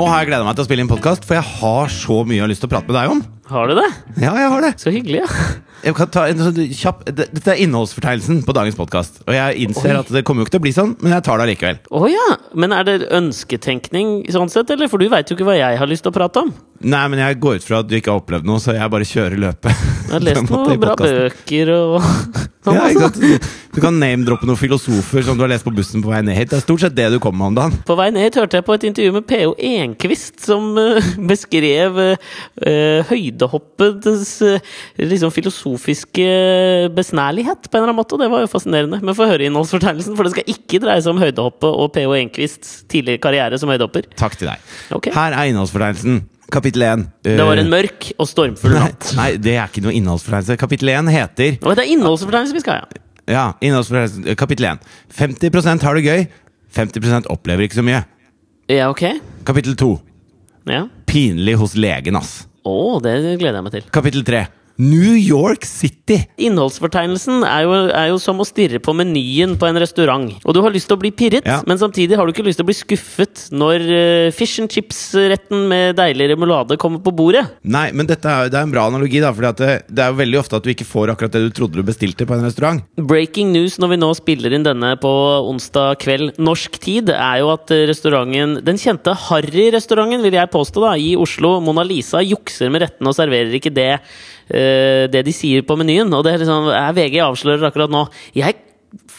Nå har jeg gleda meg til å spille inn podkast, for jeg har så mye jeg har lyst til å prate med deg om. Har du det? Ja, jeg har det. Så hyggelig, ja. Jeg kan ta en sånn kjapp Dette er innholdsfortegnelsen på dagens podkast. Og jeg innser Oi. at det kommer jo ikke til å bli sånn, men jeg tar det allikevel. Oh, ja. Men er det ønsketenkning sånn sett, eller? For du veit jo ikke hva jeg har lyst til å prate om. Nei, men jeg går ut fra at du ikke har opplevd noe, så jeg bare kjører løpet. Jeg har lest noen bra bøker og. Ja, ikke sant? Du kan name-droppe noen filosofer som du har lest på bussen på vei ned hit. Det er stort sett det du kommer med om dagen. På vei ned hit hørte jeg på et intervju med PO Enquist, som eh, beskrev uh, høydehoppets uh, liksom filosofiske besnærlighet, på en eller annen måte. og Det var jo fascinerende. Men få høre innholdsfortegnelsen, for det skal ikke dreie seg om høydehoppet og PO Enquists tidligere karriere som høydehopper. Takk til deg. Okay. Her er innholdsfortegnelsen. Kapittel 1. Det var en mørk og stormfull natt. nei, det er ikke noe innholdsfortegnelse. Kapittel 1 heter Og det er innholdsfortegnelse vi skal ha, ja. Ja, innholdsfortegnelse. Kapittel 1. 50% har det gøy. 50% opplever ikke så mye. Ja, ok. Kapittel 2. Ja. Pinlig hos legen, ass. Å, det gleder jeg meg til. Kapittel 3. New York City. Innholdsfortegnelsen er jo, er jo som å stirre på menyen på en restaurant. Og du har lyst til å bli pirret, Ja. men samtidig har du ikke lyst til å bli skuffet når uh, fish and chips-retten med deilig remulade kommer på bordet. Nei, men dette er, det er en bra analogi, da. For det, det er jo veldig ofte at du ikke får akkurat det du trodde du bestilte på en restaurant. Breaking news når vi nå spiller inn denne på onsdag kveld norsk tid, er jo at eh, restauranten Den kjente Harry-restauranten, vil jeg påstå, da, i Oslo, Mona Lisa, jukser med rettene og serverer ikke det, eh, det de sier på menyen. Og det er liksom, er VG avslører akkurat nå. Jeg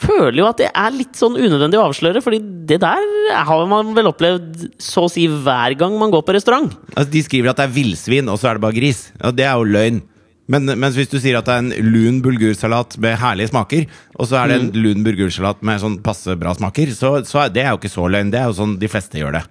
føler jo at det er litt sånn unødvendig å avsløre, fordi det der har man vel opplevd så å si hver gang man går på restaurant. Altså, de skriver at det er villsvin, og så er det bare gris. Og det er jo løgn. Men, mens hvis du sier at det er en lun bulgursalat med herlige smaker, og så er det en lun bulgursalat med sånn passe bra smaker, så, så det er jo ikke så løgn. Det er jo sånn de fleste gjør det.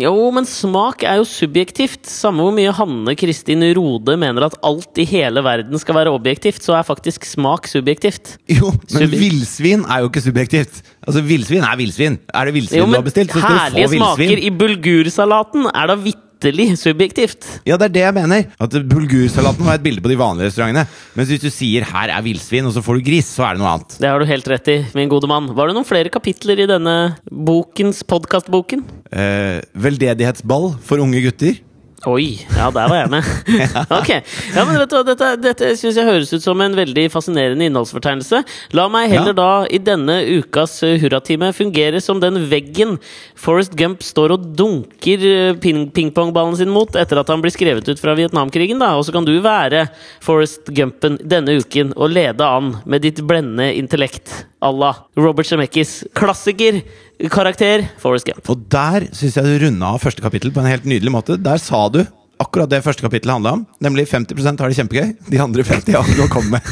Jo, men smak er jo subjektivt. Samme hvor mye Hanne Kristin Rode mener at alt i hele verden skal være objektivt, så er faktisk smak subjektivt. Jo, men Subjekt. villsvin er jo ikke subjektivt. Altså, Villsvin er villsvin. Er det villsvin Jo, du har bestilt, så skal du herlige smaker i bulgursalaten er da vitterlig subjektivt. Ja, det er det jeg mener. At Bulgursalaten var et bilde på de vanlige restaurantene. Mens hvis du sier 'her er villsvin', og så får du gris, så er det noe annet. Det har du helt rett i, min gode mann. Var det noen flere kapitler i denne bokens podkastboken? Eh, veldedighetsball for unge gutter. Oi, ja, der var jeg med. ok, ja, men vet du, Dette, dette synes jeg høres ut som en veldig fascinerende innholdsfortegnelse. La meg heller Ja. da i denne ukas uh, hurratime fungere som den veggen Forrest Gump står og dunker ping pingpongballen sin mot etter at han blir skrevet ut fra Vietnamkrigen. da, Og så kan du være Forrest Gumpen denne uken og lede an med ditt blendende intellekt la Robert Zemeckis klassikerkarakter Forrest Gump. Og der syns jeg du runda av første kapittel på en helt nydelig måte. Der sa du akkurat det første kapittelet handla om. Nemlig 50% har det kjempegøy. De andre 50 har noe å komme med.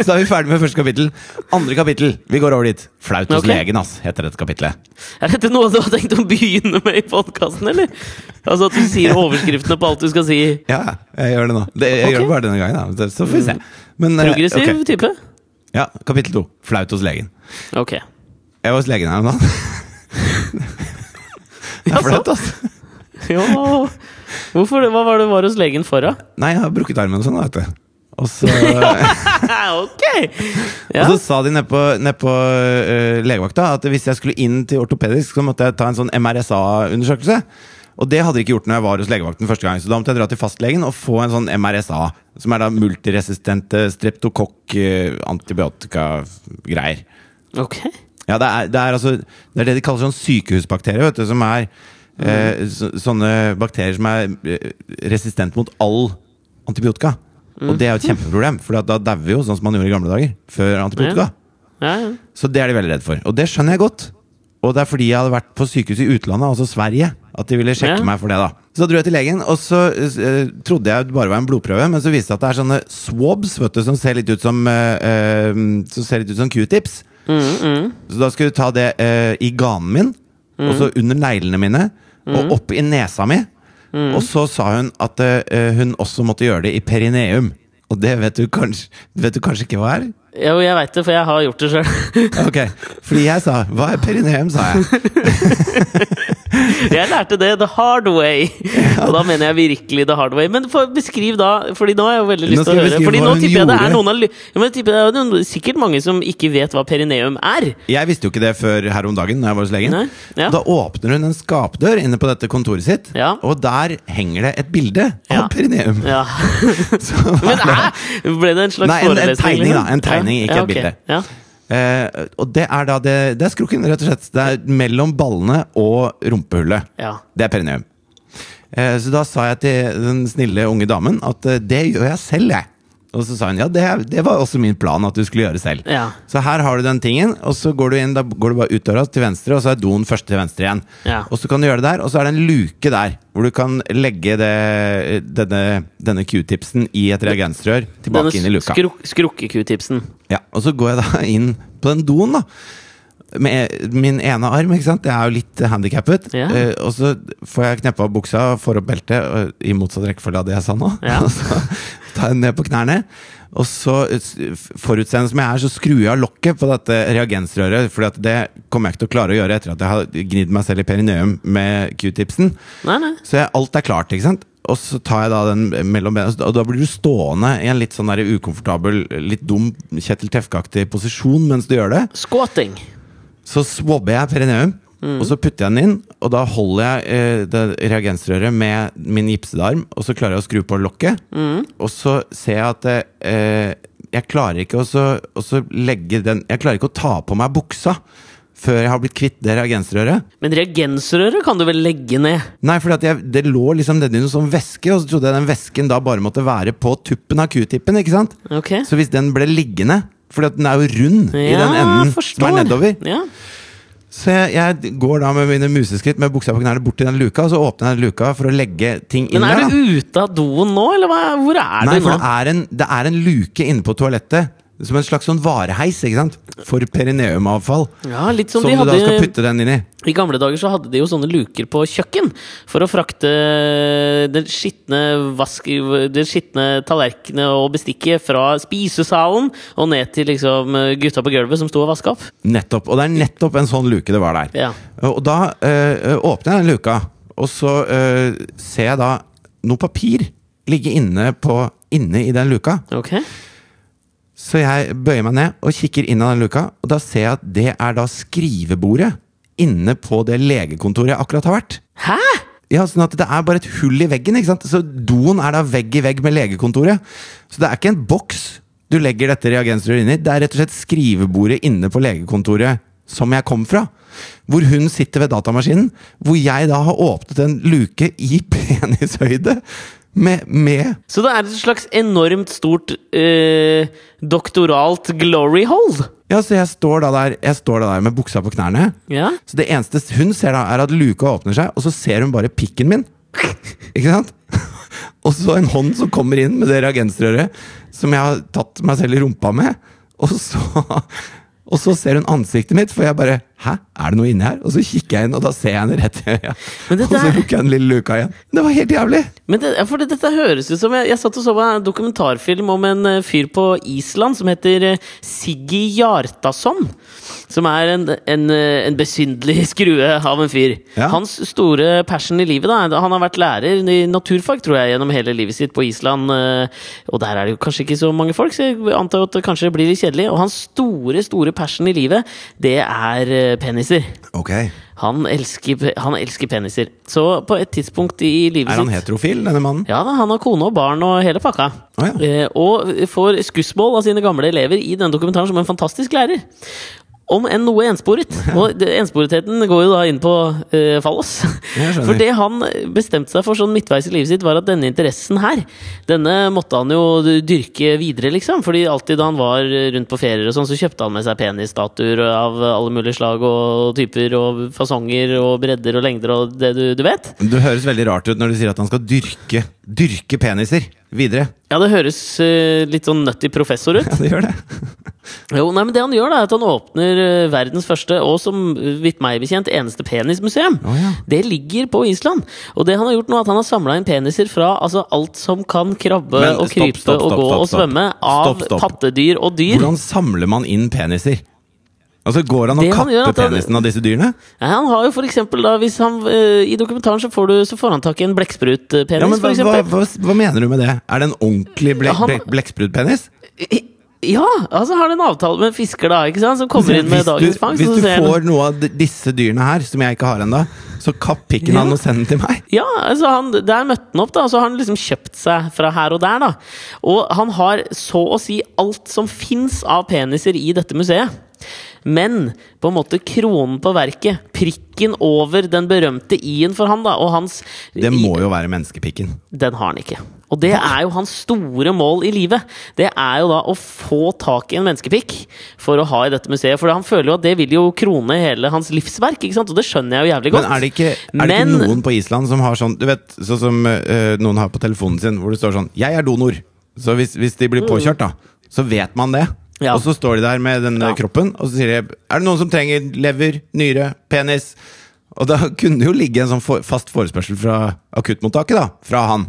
Så da er vi ferdig med første kapittel. Andre kapittel. Vi går over dit. Flaut hos okay. legen, ass, heter dette kapittelet. Er dette noe du har tenkt å begynne med i podkasten, eller? Altså at du sier overskriftene på alt du skal si? Ja, jeg gjør det nå. Det, jeg okay. gjør det bare denne gangen, da. Så får vi se. Men, eh, Progressiv okay. type? Ja, kapittel to. Flaut hos legen. Ok. Jeg var hos legen her om dagen. Det er flaut, altså. Ja Hvorfor? Hva var det du var hos legen for, da? Nei, jeg har brukket armen og sånn, vet du. Og så, ok! Ja. og så sa de nede på, ned på uh, legevakta at hvis jeg skulle inn til ortopedisk, så måtte jeg ta en sånn MRSA-undersøkelse. Og det hadde de ikke gjort når jeg var hos legevakten første gang. Så da måtte jeg dra til fastlegen og få en sånn MRSA, som er da multiresistente streptokokk eh. Ok. Ja, det er, det er altså Det er det de kaller sånn sykehusbakterier, vet du, som er eh, så, sånne bakterier som er eh, resistent mot all antibiotika. Og det er jo et kjempeproblem, for da dauer vi jo sånn som man gjorde i gamle dager. Før antibiotika. Ja, ja. Så det er de veldig redd for. Og det skjønner jeg godt. Og det er fordi jeg hadde vært på sykehus i utlandet, altså Sverige, at de ville sjekke Ja. meg for det. da Så da dro jeg til legen, og så uh, trodde jeg det bare var en blodprøve, men så viste det at det er sånne swabs vet du, som ser litt ut som uh, Som ser litt ut som q-tips. Mm, mm. Så da skulle du ta det uh, i ganen min, og så under neglene mine, og opp i nesa mi. Og så sa hun at hun også måtte gjøre det i perineum. Og det vet du kanskje, vet du kanskje ikke hva er? Jo, jeg veit det, for jeg har gjort det sjøl. Ok, Fordi jeg sa 'hva er perineum', sa jeg. Jeg lærte det the hard way. Og da mener jeg virkelig the hard way. Men beskriv da, Fordi nå har jeg jo veldig lyst til å høre. Fordi nå tipper jeg det er noen av ja, tipper det er sikkert mange som ikke vet hva perineum er. Jeg visste jo ikke det før her om dagen. Når jeg var hos legen ja. Da åpner hun en skapdør inne på dette kontoret sitt, Ja. og der henger det et bilde Ja. av perineum. Ja. Men? Ble det en slags Nei, en- en forelesning? tegning, liksom? da. En tegning, Ja, ikke ja, et bilde. Ja. Uh, og det er da det, det er skrukken, rett og slett. Det er mellom ballene og rumpehullet. Ja. Det er perineum. Uh, så da sa jeg til den snille unge damen at uh, det gjør jeg selv, jeg. Og så sa hun ja, det, det var også min plan at du skulle gjøre selv. Ja. Så her har du den tingen, og så går du inn, da går du bare ut døra til venstre, og så er doen først til venstre igjen. Ja. Og så kan du gjøre det der, og så er det en luke der, hvor du kan legge det, denne, denne q-tipsen i et reagensrør tilbake inn i luka. skruk skrukke-q-tipsen. Ja, og så går jeg da inn på den doen, da. Med min ene arm, ikke sant. Jeg er jo litt handikappet. Ja. Uh, og så får jeg kneppa opp buksa, får opp beltet, i motsatt rekkefølge av det jeg sa nå. Ja. Og så tar jeg den ned på knærne. Og så, forutseende som jeg er, så skrur jeg av lokket på dette reagensrøret. For det kommer jeg ikke til å klare å gjøre etter at jeg har gnidd meg selv i perineum med q-tipsen. Så jeg, alt er klart, ikke sant? Og så tar jeg da den mellom bena, og da blir du stående i en litt sånn der ukomfortabel, litt dum Kjetil Tefke-aktig posisjon mens du gjør det. Squatting. Så swabber jeg perineum, og så putter jeg den inn, og da holder jeg eh, det reagensrøret med min gipsede arm, og så klarer jeg å skru på lokket, og så ser jeg at eh, jeg klarer ikke å så, legge den Jeg klarer ikke å ta på meg buksa før jeg har blitt kvitt det reagensrøret. Men reagensrøret kan du vel legge ned? Nei, for det lå liksom nedi noe sånn væske, og så trodde jeg den væsken da bare måtte være på tuppen av q-tippen. ikke sant? Okay. Så hvis den ble liggende For den er jo rund i den enden som er nedover. Ja. Så jeg, jeg går da med mine museskritt med buksa på knærne bort til den luka, og så åpner jeg den luka for å legge ting inn Men er der. du ute av doen nå, eller hva? hvor er Nei, du for nå? det er, en, det er en luke inne på toalettet. Som en slags sånn vareheis ikke sant? for perineumavfall. Ja, litt som, Som de du da skal putte den inn i. I gamle dager så hadde de jo sånne luker på kjøkken for å frakte den skitne vask... Den skitne tallerkenene og bestikket fra spisesalen og ned til liksom gutta på gulvet som sto og vaska opp. Nettopp. Og det er nettopp en sånn luke det var der. Ja. Og da øh, åpner jeg den luka, og så øh, ser jeg da noe papir ligge inne, på, inne i den luka. Ok. Så jeg bøyer meg ned og kikker inn av den luka, og da ser jeg at det er da skrivebordet inne på det legekontoret jeg akkurat har vært. Hæ?! Ja, sånn at Det er bare et hull i veggen. ikke sant? Så Doen er da vegg i vegg med legekontoret. Så det er ikke en boks du legger dette reagensrøret inn i. Det er rett og slett skrivebordet inne på legekontoret som jeg kom fra. Hvor hun sitter ved datamaskinen. Hvor jeg da har åpnet en luke i penishøyde. Med, med Så det er et slags enormt stort eh, doktoralt glory hole? Ja, så jeg står da der står da der med buksa på knærne. Ja. Så det eneste hun ser da, er at luka åpner seg, og så ser hun bare pikken min. Ikke sant? Og så en hånd som kommer inn med det reagensrøret som jeg har tatt meg selv i rumpa med. Og så, og så ser hun ansiktet mitt, for jeg bare Hæ, er det noe inni her? Og så kikker jeg inn, og da ser jeg henne rett i øya. Og så er- lukker jeg den lille luka igjen. Det var helt jævlig! Men det, for det, dette høres ut som Jeg, jeg satt og så på en dokumentarfilm om en eh, fyr på Island som heter eh, Siggy Jartason. Som er en, en, eh, en besynderlig skrue av en fyr. Ja. Hans store passion i livet da, Han har vært lærer i naturfag tror jeg, gjennom hele livet sitt på Island. Og der er det jo kanskje ikke så mange folk, så jeg antar at det kanskje blir litt kjedelig. Og hans store, store passion i livet, det er peniser. Ok Han elsker, han elsker peniser. Så på et tidspunkt i livet sitt Er han sitt heterofil, denne mannen? ja da, han har kone og barn og hele pakka. Oh, ja. eh, og får skussmål av sine gamle elever i denne dokumentaren som en fantastisk lærer. Om enn noe ensporet. Og ensporetheten går jo da inn på uh, fallos. For det han bestemte seg for sånn midtveis i livet sitt, var at denne interessen her, denne måtte han jo dyrke videre, liksom. Fordi alltid da han var rundt på ferier og sånn, så kjøpte han med seg penisstatuer av alle mulige slag og typer og fasonger og bredder og lengder og det du, du vet. Det høres veldig rart ut når du sier at han skal dyrke dyrke peniser videre. Ja, det høres uh, litt sånn nutty professor ut. Ja, det gjør det. Jo, nei, men det han gjør, da, er at han åpner uh, verdens første, og som eh, vidt meg bekjent, eneste penismuseum. Oh, ja. Det ligger på Island. Og det han har gjort nå, at han har samla inn peniser fra altså, alt som kan krabbe Men og stopp, krype stopp, og stopp, gå stopp, og svømme av pattedyr og dyr. Hvordan samler man inn peniser? Altså, Går han og kapper penisen av disse dyrene? Nei, han har jo for eksempel da, hvis han, uh, I dokumentaren så får, du, så får han tak i en blekksprutpenis, Ja, men hva, hva, hva, hva mener du med det? Er det en ordentlig ble, Han- blekksprutpenis? Ja, altså har en avtale med en fisker da, ikke sant, som kommer inn med dagens fang fangst. hvis du får noe av disse dyrene her, som jeg ikke har ennå, så kapp pikken Ja. han og send den til meg. Ja, altså han, der møtte han opp, da. Så har han liksom kjøpt seg fra her og der, da. Og han har så å si alt som fins av peniser i dette museet. Men på en måte kronen på verket, prikken over den berømte i-en for han, da, og hans Det må jo være menneskepikken. Den har han ikke. Og det er jo hans store mål i livet. Det er jo da å få tak i en menneskepikk for å ha i dette museet. For han føler jo at det vil jo krone hele hans livsverk, ikke sant? og det skjønner jeg jo jævlig godt. Men er det ikke, er det Men- ikke noen på Island som har sånn Du vet, sånn som øh, noen har på telefonen sin, hvor det står sånn 'Jeg er donor'. Så hvis, hvis de blir påkjørt, da, så vet man det. Ja. Og så står de der med den eh, Ja. kroppen, og så sier de 'Er det noen som trenger lever, nyre, penis?' Og da kunne det jo ligge en sånn for, fast forespørsel fra akuttmottaket, da. Fra han.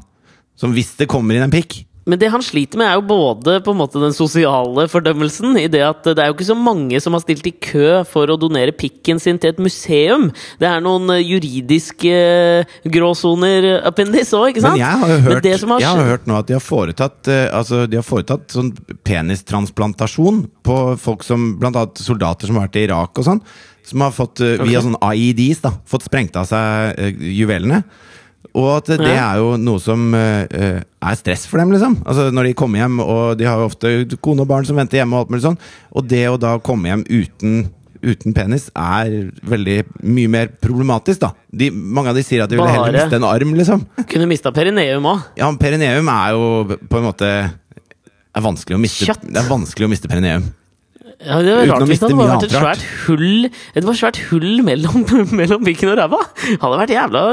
Som hvis det kommer inn en pikk. Men det han sliter med, er jo både på en måte den sosiale fordømmelsen, i det at det er jo ikke så mange som har stilt i kø for å donere pikken sin til et museum. Det er noen eh, juridiske eh, gråsoner this òg, ikke sant? Men jeg har jo hørt, har jeg har hørt nå at de har foretatt, eh, altså, de har foretatt sånn penistransplantasjon på folk som Blant annet soldater som har vært i Irak og sånn. Som har fått, okay. via sånn IEDs, da, fått sprengt av seg juvelene. Og at det er jo noe som eh, er stress for dem, liksom. Altså Når de kommer hjem, og de har jo ofte kone og barn som venter hjemme, og alt mulig sånn. Og det å da komme hjem uten uten penis er veldig mye mer problematisk, da. De, mange av de sier at de ville heller miste en arm, liksom. Kunne mista perineum òg. Ja, perineum er jo på en måte er vanskelig å miste, Kjøtt. Det er vanskelig å miste perineum. Ja, det var rart hvis det hadde vært et svært hull Det var svært hull mellom, mellom pikken og ræva! Hadde vært jævla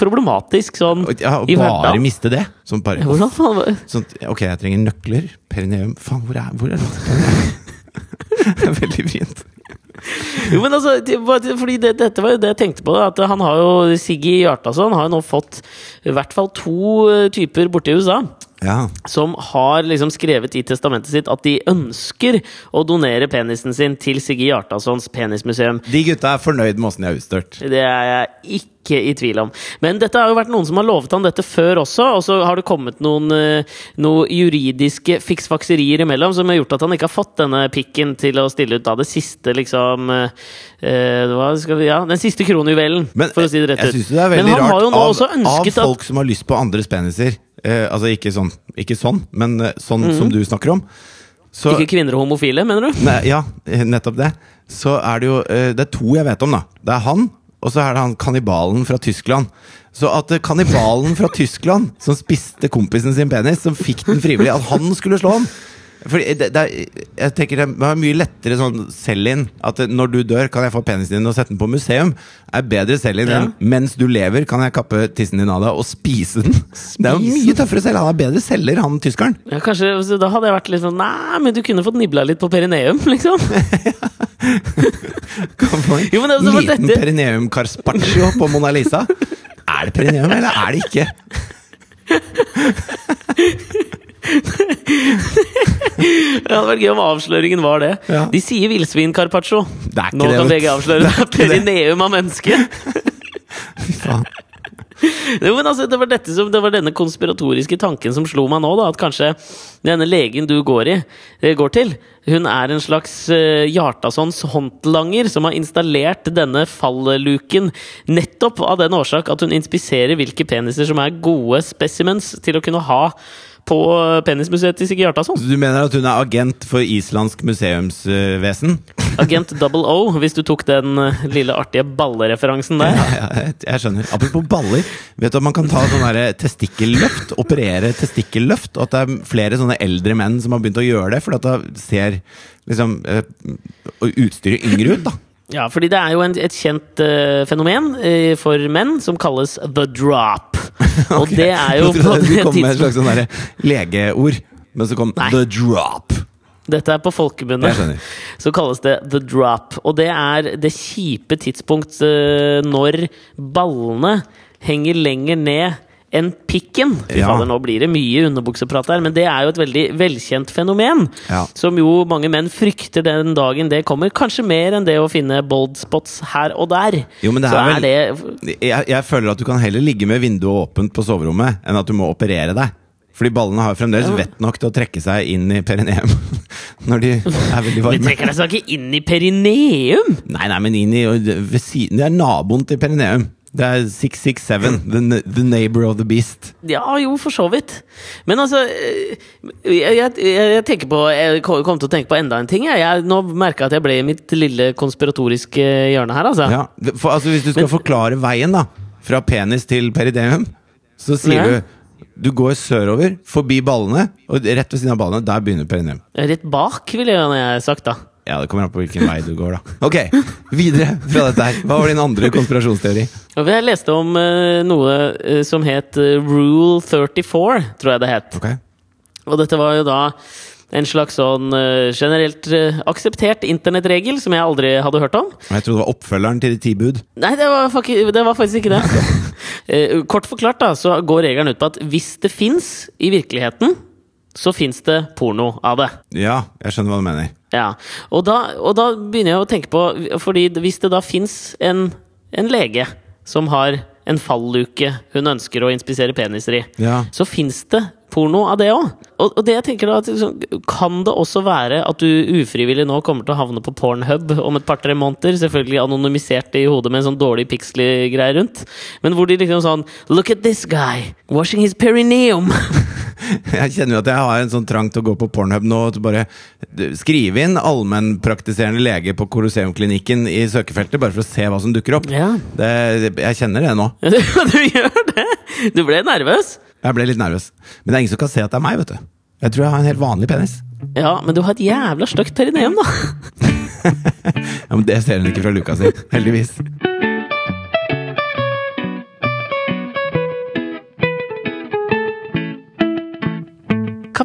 problematisk sånn Og Ja, i bare hverdagen. miste det. Sånn bare, Hvordan faen sånn, ok, jeg trenger nøkler. Perineum Faen, hvor er, hvor er det? Det er veldig fint. Jo, men altså, fordi det, dette var jo det jeg tenkte på. At han har jo Siggy Hjartason har jo nå fått i hvert fall to eh, typer borte i USA. Ja. Som har liksom skrevet i testamentet sitt at de ønsker å donere penisen sin til Siggy Hjartasons penismuseum. De gutta er fornøyd med åssen de er utstørt. Det er jeg ikke i tvil om. Men dette har jo vært noen som har lovet han dette før også, og så har det kommet noen, eh, noe juridiske fiksfakserier imellom som har gjort at han ikke har fått denne pikken til å stille ut da det siste, liksom skal vi, Ja, den siste kronjuvelen, for å si det rett jeg ut. syns det er Men veldig han har rart av, av folk som har lyst på andres peniser. Eh, altså ikke sånn, ikke sånn, men sånn sånn -hmm. som du snakker om. Så, Ikke kvinner og homofile, mener du? Ne, ja, eh, nettopp det. Så er det jo eh, Det er to jeg vet om, da. Det er han, og så er det han kannibalen fra Tyskland. Så at eh, kannibalen fra Tyskland, som spiste kompisen sin penis, som fikk den frivillig, at han skulle slå ham fordi det, det jeg tenker det er mye lettere sånn sell-in. At når du dør, kan jeg få penisen din og sette den på museum. Er bedre sell-in Ja. enn mens du lever, kan jeg kappe tissen din av deg og spise den. Det er jo mye tøffere selv. Han er bedre selger, han tyskeren. Ja, kanskje, så Da hadde jeg vært litt sånn Nei, men du kunne fått nibla litt på perineum, liksom. Kan få en Jo, altså, liten perineum-carspaccio på Mona Lisa. Er det perineum, eller er det ikke? Det hadde vært gøy om avsløringen var det. Ja. De sier villsvin carpaccio. Det er ikke Nå kan begge avsløre det. Er. Perineum av menneske. Fy faen. Jo, men altså, det, var som, det var denne konspiratoriske tanken som slo meg nå. da At kanskje denne legen du går, i, eh, går til, hun er en slags uh, Hjartasons håndlanger som har installert denne falluken nettopp av den årsak at hun inspiserer hvilke peniser som er gode specimens til å kunne ha på penismuseet til Sigurd Hjartason. Du mener at hun er agent for islandsk museumsvesen? Agent Double O, hvis du tok den eh, lille artige ballereferansen der. Ja, ja, jeg, jeg skjønner. Apropos baller. Vet du at man kan ta sånn testikkelløft? Operere testikkelløft? Og at det er flere sånne eldre menn som har begynt å gjøre det, fordi at da ser liksom eh, utstyret yngre ut, da. Ja, fordi det er jo en, et kjent uh, fenomen uh, for menn som kalles the drop. Og det er jo på det kom med et slags sånn legeord, men så kom Nei. the drop. Dette er på folkemunne. Så kalles det the drop. Og det er det kjipe tidspunkt eh, når ballene henger lenger ned enn pikken. Fy Ja. fader, nå blir det mye underbukseprat her, men det er jo et veldig velkjent fenomen. Ja. Som jo mange menn frykter den dagen det kommer. Kanskje mer enn det å finne bold spots her og der. Jo, men det er er vel- det Jeg, jeg føler at du kan heller ligge med vinduet åpent på soverommet enn at du må operere deg. Fordi ballene har fremdeles vett nok til å trekke seg inn i perineum når de er veldig De varme. trekker seg ikke inn i perineum! Nei, nei, men inn i ved siden Det er naboen til perineum. Det er 667, the, the neighbor of the beast. Ja, jo, for så vidt. Men altså eh, Jeg, jeg, jeg tenker på Jeg kom til å tenke på enda en ting. Jeg, jeg nå merka jeg at jeg ble i mitt lille konspiratoriske hjørne her, altså. Ja, for, altså Hvis du skal Men- forklare veien da fra penis til peridemium så sier Ja. du du går sørover, forbi ballene, og rett ved siden av ballene, der begynner perineum. Rett bak, ville jeg sagt, da. Ja, Det kommer an på hvilken vei du går, da. Ok, videre fra dette her. Hva var din andre konspirasjonsteori? Jeg leste om eh, noe eh, som het eh, Rule 34, tror jeg det het. Ok, Og dette var jo da en slags sånn generelt akseptert internettregel som jeg aldri hadde hørt om. Jeg trodde det var oppfølgeren til De ti bud. Nei, det var, fak- det var faktisk ikke det. Kort forklart da, så går regelen ut på at hvis det fins i virkeligheten, så fins det porno av det. Ja, jeg skjønner hva du mener. Ja, og da, og da begynner jeg å tenke på Fordi hvis det da fins en, en lege som har en falluke hun ønsker å inspisere peniser i, Ja. så fins det porno av det òg. Og, og det jeg tenker da, at liksom, kan det også være at du ufrivillig nå kommer til å havne på Pornhub om et par-tre måneder? Selvfølgelig anonymisert i hodet med en sånn dårlig pixely-greie rundt. Men hvor de liksom sånn Look at this guy! Washing his perineum! Jeg kjenner jo at jeg har en sånn trang til å gå på Pornhub nå og bare skrive inn allmennpraktiserende lege på Colosseumklinikken i søkefeltet, bare for å se hva som dukker opp. Ja. Det, jeg kjenner det nå. Du, du gjør det! Du ble nervøs? Jeg ble litt nervøs. Men det er ingen som kan se at det er meg, vet du. Jeg tror jeg har en helt vanlig penis. Ja, men du har et jævla stygt perineum, da. Ja, Men det ser hun ikke fra luka si. Heldigvis.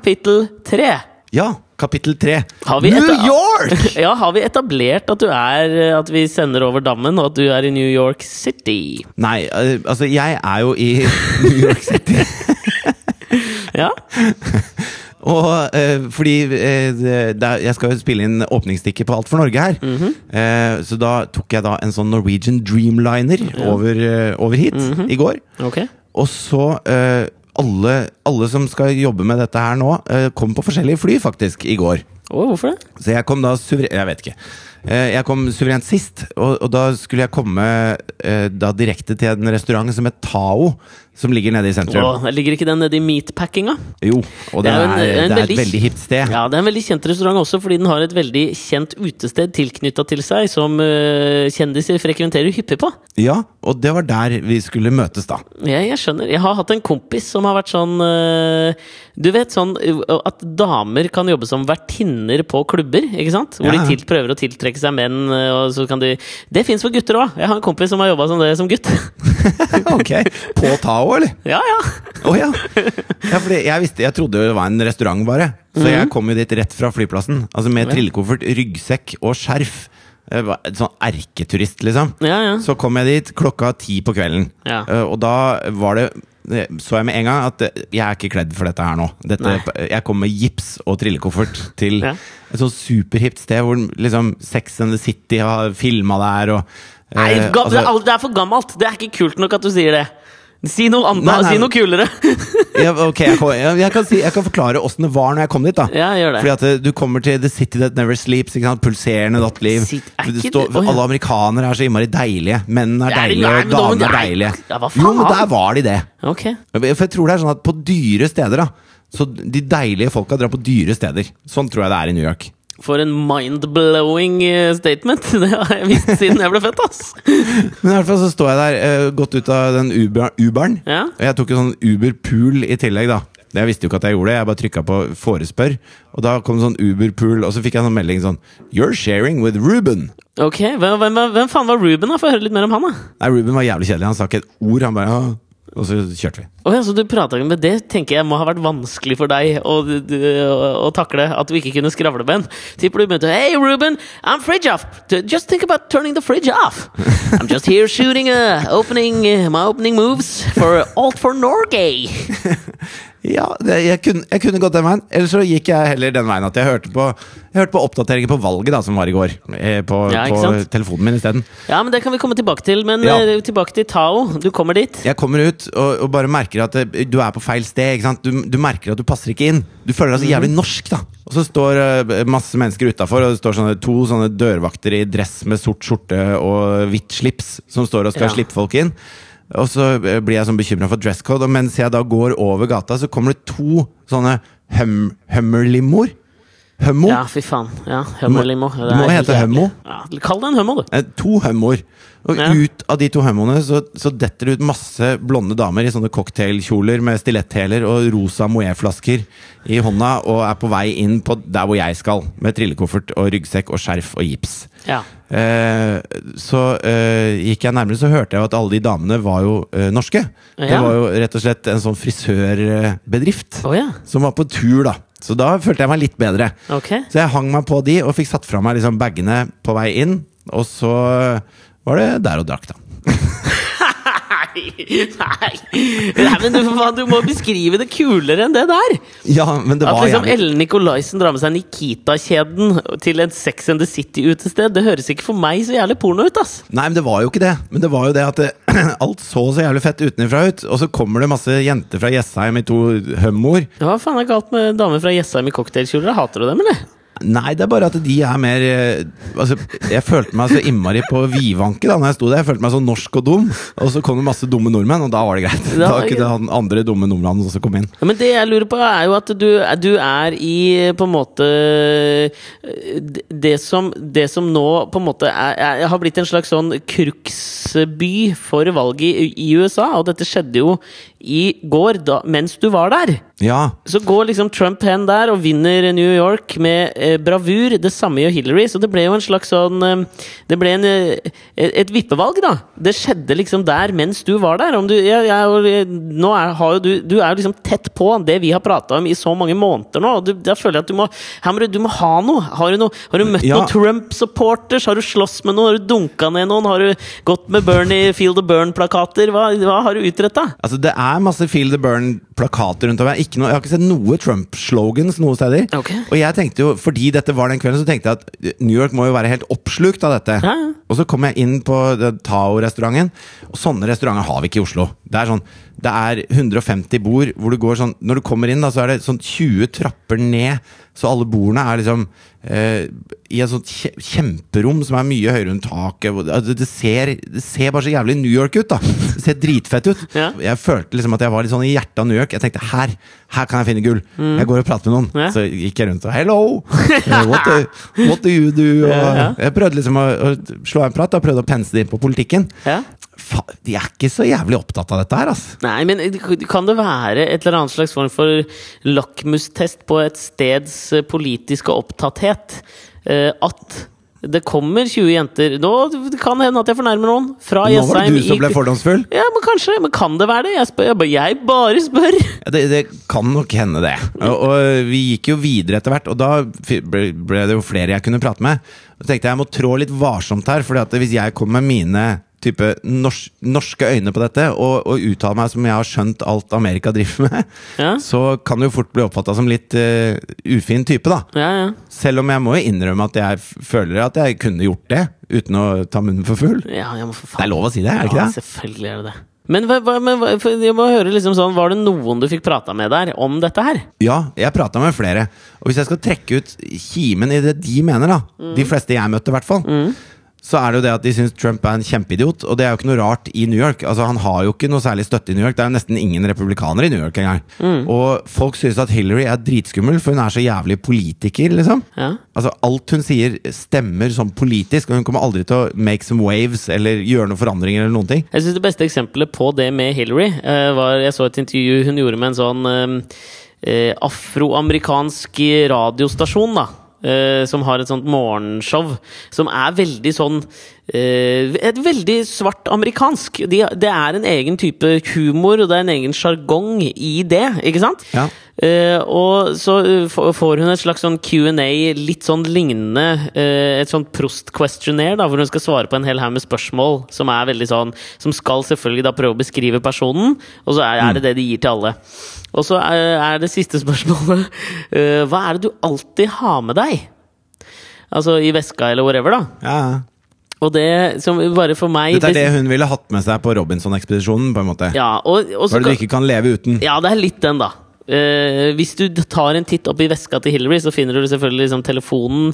Kapittel tre. Ja, kapittel tre. New York! Ja, har vi etablert at du er At vi sender over dammen, og at du er i New York City? Nei, eh, altså, jeg er jo i New York City. Ja? Og eh, fordi eh, det, jeg skal jo spille inn åpningsstikket på Alt for Norge her. Mhm. eh, så da tok jeg da en sånn Norwegian Dreamliner over, eh, over hit Mhm. i går. Ok. Og så eh, alle, alle som skal jobbe med dette her nå, eh, kom på forskjellige fly, faktisk, i går. Oh, hvorfor det? Så jeg kom da suveren... Jeg vet ikke. Eh, jeg kom suverent sist, og, og da skulle jeg komme eh, da direkte til en restaurant som het Tao, som ligger nede i sentrum. Å, ligger ikke den nede i meatpackinga? Jo, og det, Det er er, en- en det er veldig- et veldig hipt sted. Ja, det er en veldig kjent restaurant også, fordi den har et veldig kjent utested tilknytta til seg, som eh, kjendiser frekventerer hyppig på. Ja, og det var der vi skulle møtes, da. Jeg, jeg skjønner. Jeg har hatt en kompis som har vært sånn eh, Du vet sånn at damer kan jobbe som vertinner på klubber, ikke sant? Hvor Ja, ja. de til, prøver å tiltrekke seg menn, og så kan de Det fins for gutter òg! Jeg har en kompis som har jobba som det som gutt. ok, På Tao, eller? ja, ja. Oh, ja. ja jeg, visste, jeg trodde det var en restaurant, bare. Så jeg kom jo dit rett fra flyplassen. Altså Med Mhm. Trillekoffert, ryggsekk og skjerf. En Sånn erketurist, liksom. ja, ja. Så kom jeg dit klokka ti på kvelden. Ja. Eh, og da var det det så jeg med en gang at eh, jeg er ikke kledd for dette her nå. Dette, jeg kom med gips og trillekoffert til Ja. et sånt superhipt sted hvor liksom Sex and the City har filma der. Og, eh, Nei, gammel, altså- det er for gammelt! Det er ikke kult nok at du sier det. Si noe annet, Nei, nei, si noe kulere! ja, ok, jeg, kan, jeg, kan si, jeg kan forklare åssen det var når jeg kom dit. da ja, gjør det. Fordi at eh, Du kommer til The City That Never Sleeps. Ikke sant? Pulserende nattliv. Å, ja. Alle amerikanere er så innmari deilige. Mennene er er deilige, og men da- damene er deilige. Ja, hva Jo, men der var de det. Okay. For jeg tror det er sånn at på dyre steder, da Så de deilige folka drar på dyre steder. Sånn tror jeg det er i New York. For en mind-blowing eh, statement! Det har jeg visst siden jeg ble født, ass! Men i hvert fall så står jeg der, eh, gått ut av den Uber- Uberen. Ja. Og jeg tok en sånn Uber-pool i tillegg, da. Jeg visste jo ikke at jeg gjorde det, jeg bare trykka på 'forespør'. Og da kom sånn Uber-pool, og så fikk jeg en sånn melding sånn 'You're sharing with Ruben'. Ok, Hvem, hvem, hvem faen var Ruben, da? Få høre litt mer om han, da. Nei, Ruben var jævlig kjedelig. Han sa ikke et ord. Han bare «Å, og så kjørte vi. Oh, ja, så du med det tenker jeg må ha vært vanskelig for deg å, å, å takle. At du ikke kunne skravle med en. Tipper du begynte Hey, Ruben, I'm fridge off. Just think about turning the fridge off. I'm just here shooting uh, opening, uh, my opening moves for Alt for Norway. Ja, det, jeg, kunne, jeg kunne gått den veien. Eller så gikk jeg heller den veien at jeg hørte på, jeg hørte på oppdateringer på valget da, som var i går. Eh, på Ja, på telefonen min isteden. Ja, men det kan vi komme tilbake til. Men Ja. eh, tilbake til Tao. Du kommer dit. Jeg kommer ut og, og bare merker at det, du er på feil sted. Du, du merker at du passer ikke inn. Du føler deg så jævlig norsk, da. Og så står eh, masse mennesker utafor, og det står sånne, to sånne dørvakter i dress med sort skjorte og hvitt slips som står og skal Ja. slippe folk inn. Og så eh, blir jeg sånn bekymra for dress code, og mens jeg da går over gata, så kommer det to sånne hum, Hummer-limoer. Hummo. Ja, fy faen. Ja, Hummer-limo. Du må hete Hummo. Ja, kall det en hummo, du. Eh, To hummoer. Og Ja. ut av de to hummoene så, så detter det ut masse blonde damer i sånne cocktailkjoler med stiletthæler og rosa Moët-flasker i hånda og er på vei inn på der hvor jeg skal, med trillekoffert og ryggsekk og skjerf og gips. Ja. Eh, så eh, gikk jeg nærmere, så hørte jeg at alle de damene var jo eh, norske. Det var jo rett og slett en sånn frisørbedrift oh, ja. som var på tur, da. Så da følte jeg meg litt bedre. Okay. Så jeg hang meg på de og fikk satt fra meg liksom bagene på vei inn. Og så var det der og drakk, da. Nei, nei. men du, faen, du må beskrive det kulere enn det der! Ja, men det At liksom Ellen Nicolaisen drar med seg Nikita-kjeden til en Sex and the City-utested. Det høres ikke for meg så jævlig porno ut, ass! Nei, men det var jo ikke det. Men det var jo det at det, alt så så jævlig fett utenfra ut. Og så kommer det masse jenter fra Jessheim i to hummoer. Hva faen er galt med damer fra Jessheim i cocktailkjoler? Hater du dem, eller? Nei, det er bare at de er mer eh, Altså, jeg følte meg så innmari på vidvanke da når jeg sto der. Jeg følte meg så norsk og dum. Og så kom det masse dumme nordmenn, og da var det greit. Da Da kunne han andre dumme nordmenn også komme inn. Ja, men det jeg lurer på, er jo at du, du er i på en måte det- Det som, det som nå på en måte er, er, har blitt en slags sånn kruksby for valget i, i USA, og dette skjedde jo i går, da, mens du var der. Ja. Så går liksom Trump hen der og vinner New York med eh, bravur. Det samme gjør Hillary. Så det ble jo en slags sånn eh, Det ble en, eh, et vippevalg, da. Det skjedde liksom der mens du var der. Om du, jeg, jeg, nå er, har jo du, du er jo liksom tett på det vi har prata om i så mange måneder nå. Du, da føler jeg at du må, må du, må ha noe. Har du, noe, har du møtt Ja. noen Trump-supporters? Har du slåss med noen? Har du dunka ned noen? Har du gått med Bernie Feel the Burn-plakater? Hva, hva har du utretta? Altså, det er masse Feel the Burn-plakater rundt om. Jeg, ikke noe, jeg har ikke sett noe Trump-slogans noe steder. Okay. Og jeg tenkte jo, fordi dette var den kvelden, så tenkte jeg at New York må jo være helt oppslukt av dette. Ja. Og så kom jeg inn på Tao-restauranten, og sånne restauranter har vi ikke i Oslo. Det er sånn, det er 150 bord hvor du går sånn Når du kommer inn, da, så er det sånn 20 trapper ned, så alle bordene er liksom eh, i et sånt kjemperom som er mye høyere enn taket. altså, Det ser, det ser bare så jævlig New York ut, da. Det ser dritfett ut. Ja. Jeg følte liksom at jeg var litt sånn i hjertet av New York. Jeg tenkte her, her kan jeg finne gull. Jeg går og prater med noen. Mm. Ja. Så gikk jeg rundt og Hello! Eh, What do, what do you do? Og. Jeg prøvde liksom å, å slå en prat og prøvde å pense det inn på politikken. Ja. De er ikke så jævlig opptatt av dette her, altså. Nei, men kan det være et eller annet slags form for lakmustest på et steds eh, politiske opptatthet? Eh, at det kommer 20 jenter Nå kan det hende at jeg fornærmer noen. Fra Nå var det du som ble fordomsfull. Ja, men kanskje. Men kan det være det? Jeg, spør, jeg, bare, jeg bare spør. Det, det kan nok hende, det. Og, og vi gikk jo videre etter hvert, og da ble, det jo flere jeg kunne prate med. Så tenkte jeg jeg må trå litt varsomt her, for hvis jeg kommer med mine type nors norske øyne på dette og, og uttaler meg som jeg har skjønt alt Amerika driver med, Ja. så kan du jo fort bli oppfatta som litt uh, ufin type, da. Ja, ja. Selv om jeg må jo innrømme at jeg føler at jeg kunne gjort det uten å ta munnen for full. Det er lov å si det, er det ikke det? selvfølgelig er det det. Men, men jeg må høre liksom sånn, var det noen du fikk prata med der om dette her? Ja, jeg prata med flere. Og hvis jeg skal trekke ut kimen i det de mener, da, Mm. de fleste jeg møtte i hvert fall, så er det jo det at de syns Trump er en kjempeidiot. Og det er jo ikke noe rart i New York. Altså Han har jo ikke noe særlig støtte i New York. Det er jo nesten ingen republikanere i New York engang. Mm. Og folk syns at Hillary er dritskummel, for hun er så jævlig politiker, liksom. Ja. Altså Alt hun sier, stemmer sånn politisk, og hun kommer aldri til å make some waves eller gjøre noen forandringer eller noen ting. Jeg synes Det beste eksempelet på det med Hillary eh, var Jeg så et intervju hun gjorde med en sånn eh, eh, afroamerikansk radiostasjon. da eh, som har et sånt morgenshow som er veldig sånn eh, et veldig svart amerikansk. De, det er en egen type humor, og det er en egen sjargong i det, ikke sant? Ja. Eh, og så eh, får hun et slags sånn Q&A, litt sånn lignende eh, Et sånt Prost-questionnaire, da, hvor hun skal svare på en hel haug med spørsmål som er veldig sånn Som skal selvfølgelig da prøve å beskrive personen, og så er, er det det de gir til alle. Og så er, er det siste spørsmålet eh, Hva er det du alltid har med deg? Altså i veska eller whatever, da. Ja, ja. Og det som bare for meg Dette er det hun ville hatt med seg på Robinson-ekspedisjonen, på en måte. Ja, og, og så Hva er det du ikke kan leve uten? Ja, det er litt den, da. Eh, hvis du tar en titt opp i veska til Hillary, så finner du selvfølgelig liksom telefonen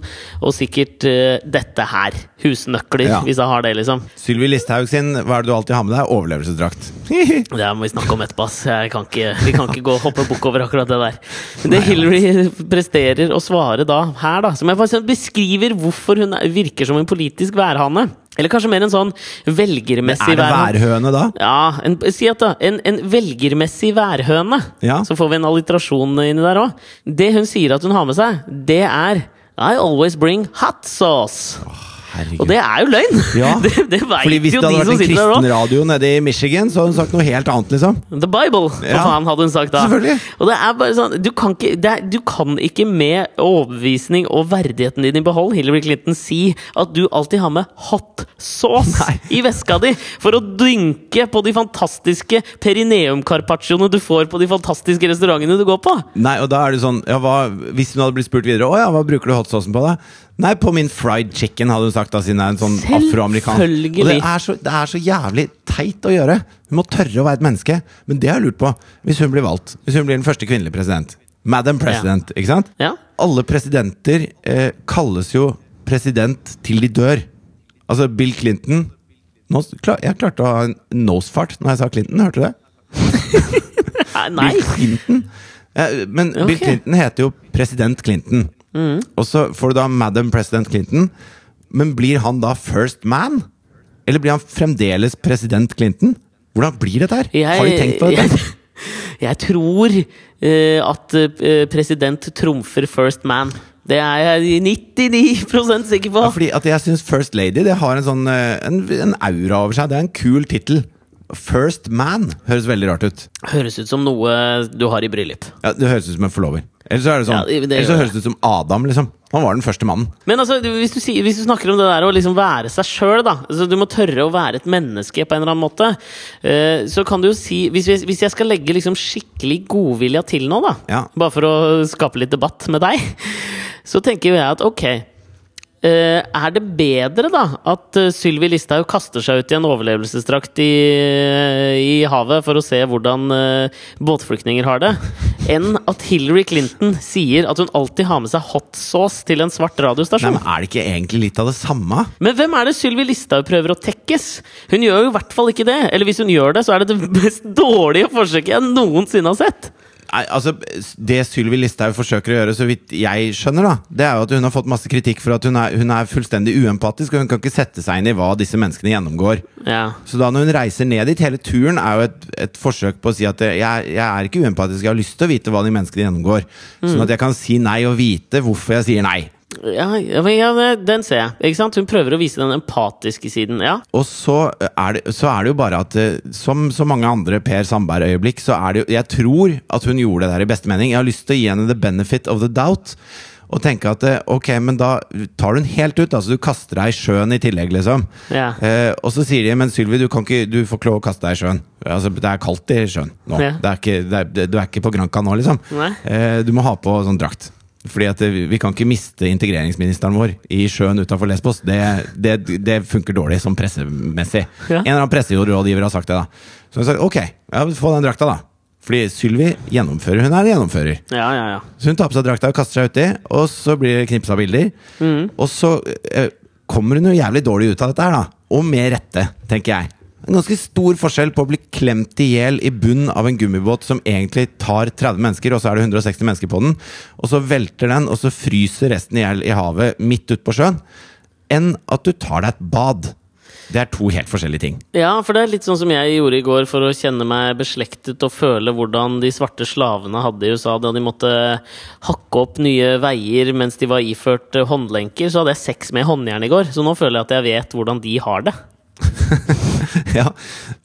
og sikkert uh, dette her. Husnøkler, Ja. hvis jeg har det, liksom. Sylvi Listhaug sin Hva er det du alltid har med deg? Overlevelsesdrakt. Det må vi snakke om etterpå, ass. Kan ikke, vi kan ikke gå og hoppe bukk over akkurat det der. Men det Hillary presterer å svare da, her, da, som jeg bare sånn beskriver hvorfor hun er- virker som en politisk værhane. Eller kanskje mer en sånn velgermessig er det værhøne da? Ja, en, si at da, en, en velgermessig værhøne. Ja. Så får vi en alliterasjon inni der òg. Det hun sier at hun har med seg, det er I always bring hot sauce. Herregud. Og det er jo løgn! Ja. det det Fordi Hvis det hadde vært en kristen radio nede i Michigan, så hadde hun sagt noe helt annet, liksom. The Bible, for Ja. faen, hadde hun sagt da. Og det er bare sånn Du kan ikke, det er, du kan ikke med overbevisning og verdigheten din i behold, Hillary Clinton, si at du alltid har med hot sauce Nei. i veska di for å dynke på de fantastiske perineum-carpaccioene du får på de fantastiske restaurantene du går på. Nei, og da er det sånn ja, hva, Hvis hun hadde blitt spurt videre Å ja, hva bruker du hot saucen på, da? Nei, på min fried chicken, hadde hun sagt, da, siden jeg er en sånn afroamerikan. Selvfølgelig. Og det er, så, det er så jævlig teit å gjøre. Hun må tørre å være et menneske. Men det har jeg lurt på, hvis hun blir valgt. Hvis hun blir den første kvinnelige president. Madam President, ikke sant? Ja. Alle presidenter eh, kalles jo president til de dør. Altså Bill Clinton nå, klar, Jeg klarte å ha en nosefart når jeg sa Clinton, hørte du det? Nei. Bill Clinton. Eh, Men Bill Clinton heter jo president Clinton. Og så får du da Madam President Clinton. Men blir han da first man? Eller blir han fremdeles president Clinton? Hvordan blir dette her? Har de tenkt på dette? Jeg, jeg tror uh, at eh, president trumfer first man. Det er jeg 99% sikker på. Ja, fordi at jeg syns First Lady det har en sånn eh, en, en aura over seg. Det er en kul tittel. First Man høres veldig rart ut. Høres ut som noe du har i bryllup. Ja, Det høres ut som en forlover. Eller så, det sånn, Ja, det- det eller så høres det ut som Adam, liksom. Han var den første mannen. Men altså, hvis du, hvis du snakker om det der å liksom være seg sjøl, da altså, Du må tørre å være et menneske på en eller annen måte. Uh, så kan du jo si Hvis, hvis jeg skal legge liksom skikkelig godvilja til nå, da Ja. bare for å skape litt debatt med deg, så tenker jeg at ok er det bedre da at uh, Sylvi Listhaug kaster seg ut i en overlevelsesdrakt i, i havet for å se hvordan eh, båtflyktninger har det, enn at Hillary Clinton sier at hun alltid har med seg hot sauce til en svart radiostasjon? Nei, men Er det ikke egentlig litt av det samme? Men hvem er det Sylvi Listhaug prøver å tekkes? Hun gjør jo i hvert fall ikke det. Eller hvis hun gjør det, så er det det mest dårlige forsøket jeg noensinne har sett. Nei, altså Det Sylvi Listhaug forsøker å gjøre, så vidt jeg skjønner, da Det er jo at hun har fått masse kritikk for at hun er, hun er fullstendig uempatisk, og hun kan ikke sette seg inn i hva disse menneskene gjennomgår. Ja. Så da når hun reiser ned dit, hele turen er jo et, et forsøk på å si at jeg, jeg er ikke uempatisk, jeg har lyst til å vite hva de menneskene gjennomgår. Sånn at jeg kan si nei og vite hvorfor jeg sier nei. Ja, ja, men ja, den ser jeg. Ikke sant? Hun prøver å vise den empatiske siden. Ja. Og så er, det, så er det jo bare at eh, som så mange andre Per Sandberg-øyeblikk, så er det jo Jeg tror at hun gjorde det der i beste mening. Jeg har lyst til å gi henne the benefit of the doubt. Og tenke at eh, ok, men da tar du den helt ut. Altså du kaster deg i sjøen i tillegg, liksom. Ja. Eh, og så sier de men Sylvi, du, kan ikke, du får ikke lov å kaste deg i sjøen. Altså, det er kaldt i sjøen nå. Ja. Det er ikke, det er, du er ikke på Granca nå, liksom. Eh, du må ha på sånn drakt. Fordi at Vi kan ikke miste integreringsministeren vår i sjøen utafor Lesbos. Det, det, det funker dårlig som pressemessig. Ja. En eller annen presserådgiver har sagt det. da Så jeg sagt ok, ja, få den drakta, da. Fordi Sylvi gjennomfører. Hun er en gjennomfører. Ja, ja, ja. Så hun tar på seg drakta og kaster seg uti, og så blir det knipsa bilder. Mm. Og så eh, kommer hun jo jævlig dårlig ut av dette her, da. Og med rette, tenker jeg. En ganske stor forskjell på å bli klemt i hjel i bunnen av en gummibåt som egentlig tar 30 mennesker, og så er det 160 mennesker på den, og så velter den, og så fryser resten i hjel i havet midt ute på sjøen, enn at du tar deg et bad. Det er to helt forskjellige ting. Ja, for det er litt sånn som jeg gjorde i går for å kjenne meg beslektet og føle hvordan de svarte slavene hadde i USA da de måtte hakke opp nye veier mens de var iført håndlenker. Så hadde jeg sex med håndjern i går, så nå føler jeg at jeg vet hvordan de har det. ja,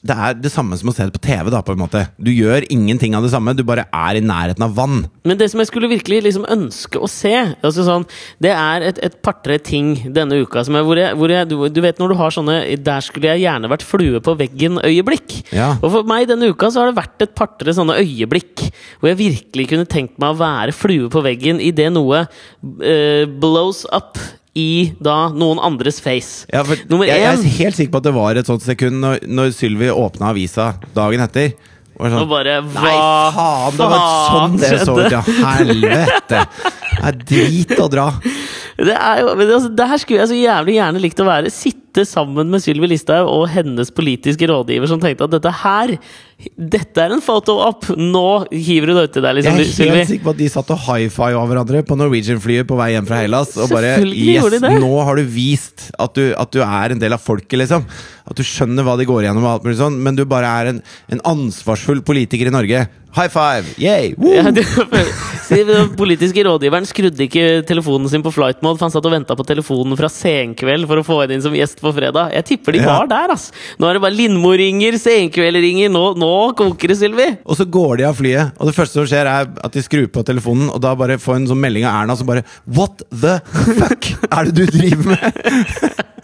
Det er det samme som å se det på TV. da, på en måte Du gjør ingenting av det samme, du bare er i nærheten av vann. Men det som jeg skulle virkelig liksom ønske å se, altså sånn, det er et, et par-tre ting denne uka som er, hvor jeg, hvor jeg du, du, vet når du har sånne 'der skulle jeg gjerne vært flue på veggen'-øyeblikk. Ja. Og for meg denne uka så har det vært et par-tre sånne øyeblikk hvor jeg virkelig kunne tenkt meg å være flue på veggen idet noe uh, blows up i da noen andres face. Ja, for Nummer jeg, jeg er helt sikker på at det var et sånt sekund når, når Sylvi åpna avisa dagen etter. Og sånn, Og bare Nei, Hva faen! Det var sånn det så ut, ja! Helvete! Det er drit å dra. Det er jo, altså, Der skulle jeg så jævlig gjerne likt å være. Sitte sammen med Sylvi Listhaug og hennes politiske rådgiver som tenkte at dette her Dette er en photo-up! Nå hiver du det uti liksom Jeg er helt Sylvie. sikker på at de satt og high five av hverandre på Norwegian-flyet på vei hjem fra Hellas. Og bare Yes, de nå har du vist at du, at du er en del av folket, liksom. At du skjønner hva de går igjennom, og alt mulig sånn, men du bare er en, en ansvarsfull politiker i Norge. High five! Yay! Woo! Ja, så den politiske rådgiveren skrudde ikke telefonen sin på flight mode, for han satt og venta på telefonen fra Senkveld for å få henne inn som gjest på fredag. Jeg tipper de Ja. var der, ass! Nå er det bare Lindmo ringer, Senkveld ringer, nå, nå koker det, Sylvi! Og så går de av flyet, og det første som skjer, er at de skrur på telefonen, og da bare får en sånn melding av Erna som bare What the fuck er det du driver med?!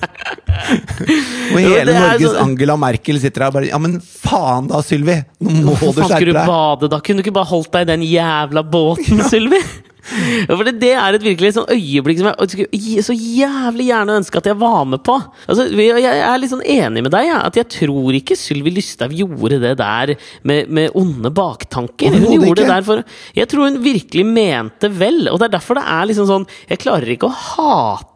og hele Norges så... Angela Merkel sitter der og bare Ja, men faen da, Sylvi! Nå må Hvorfor du skjerpe deg! da? Kunne du ikke bare holdt deg i den jævla båten, Sylvi? Ja, for det, er et virkelig sånn øyeblikk som jeg skulle så jævlig gjerne ønske at jeg var med på. Altså, jeg er litt sånn enig med deg, ja, at jeg tror ikke Sylvi Lysthaug gjorde det der med, med onde baktanker. Hun gjorde det der for Jeg tror hun virkelig mente vel, og det er derfor det er liksom sånn Jeg klarer ikke å hate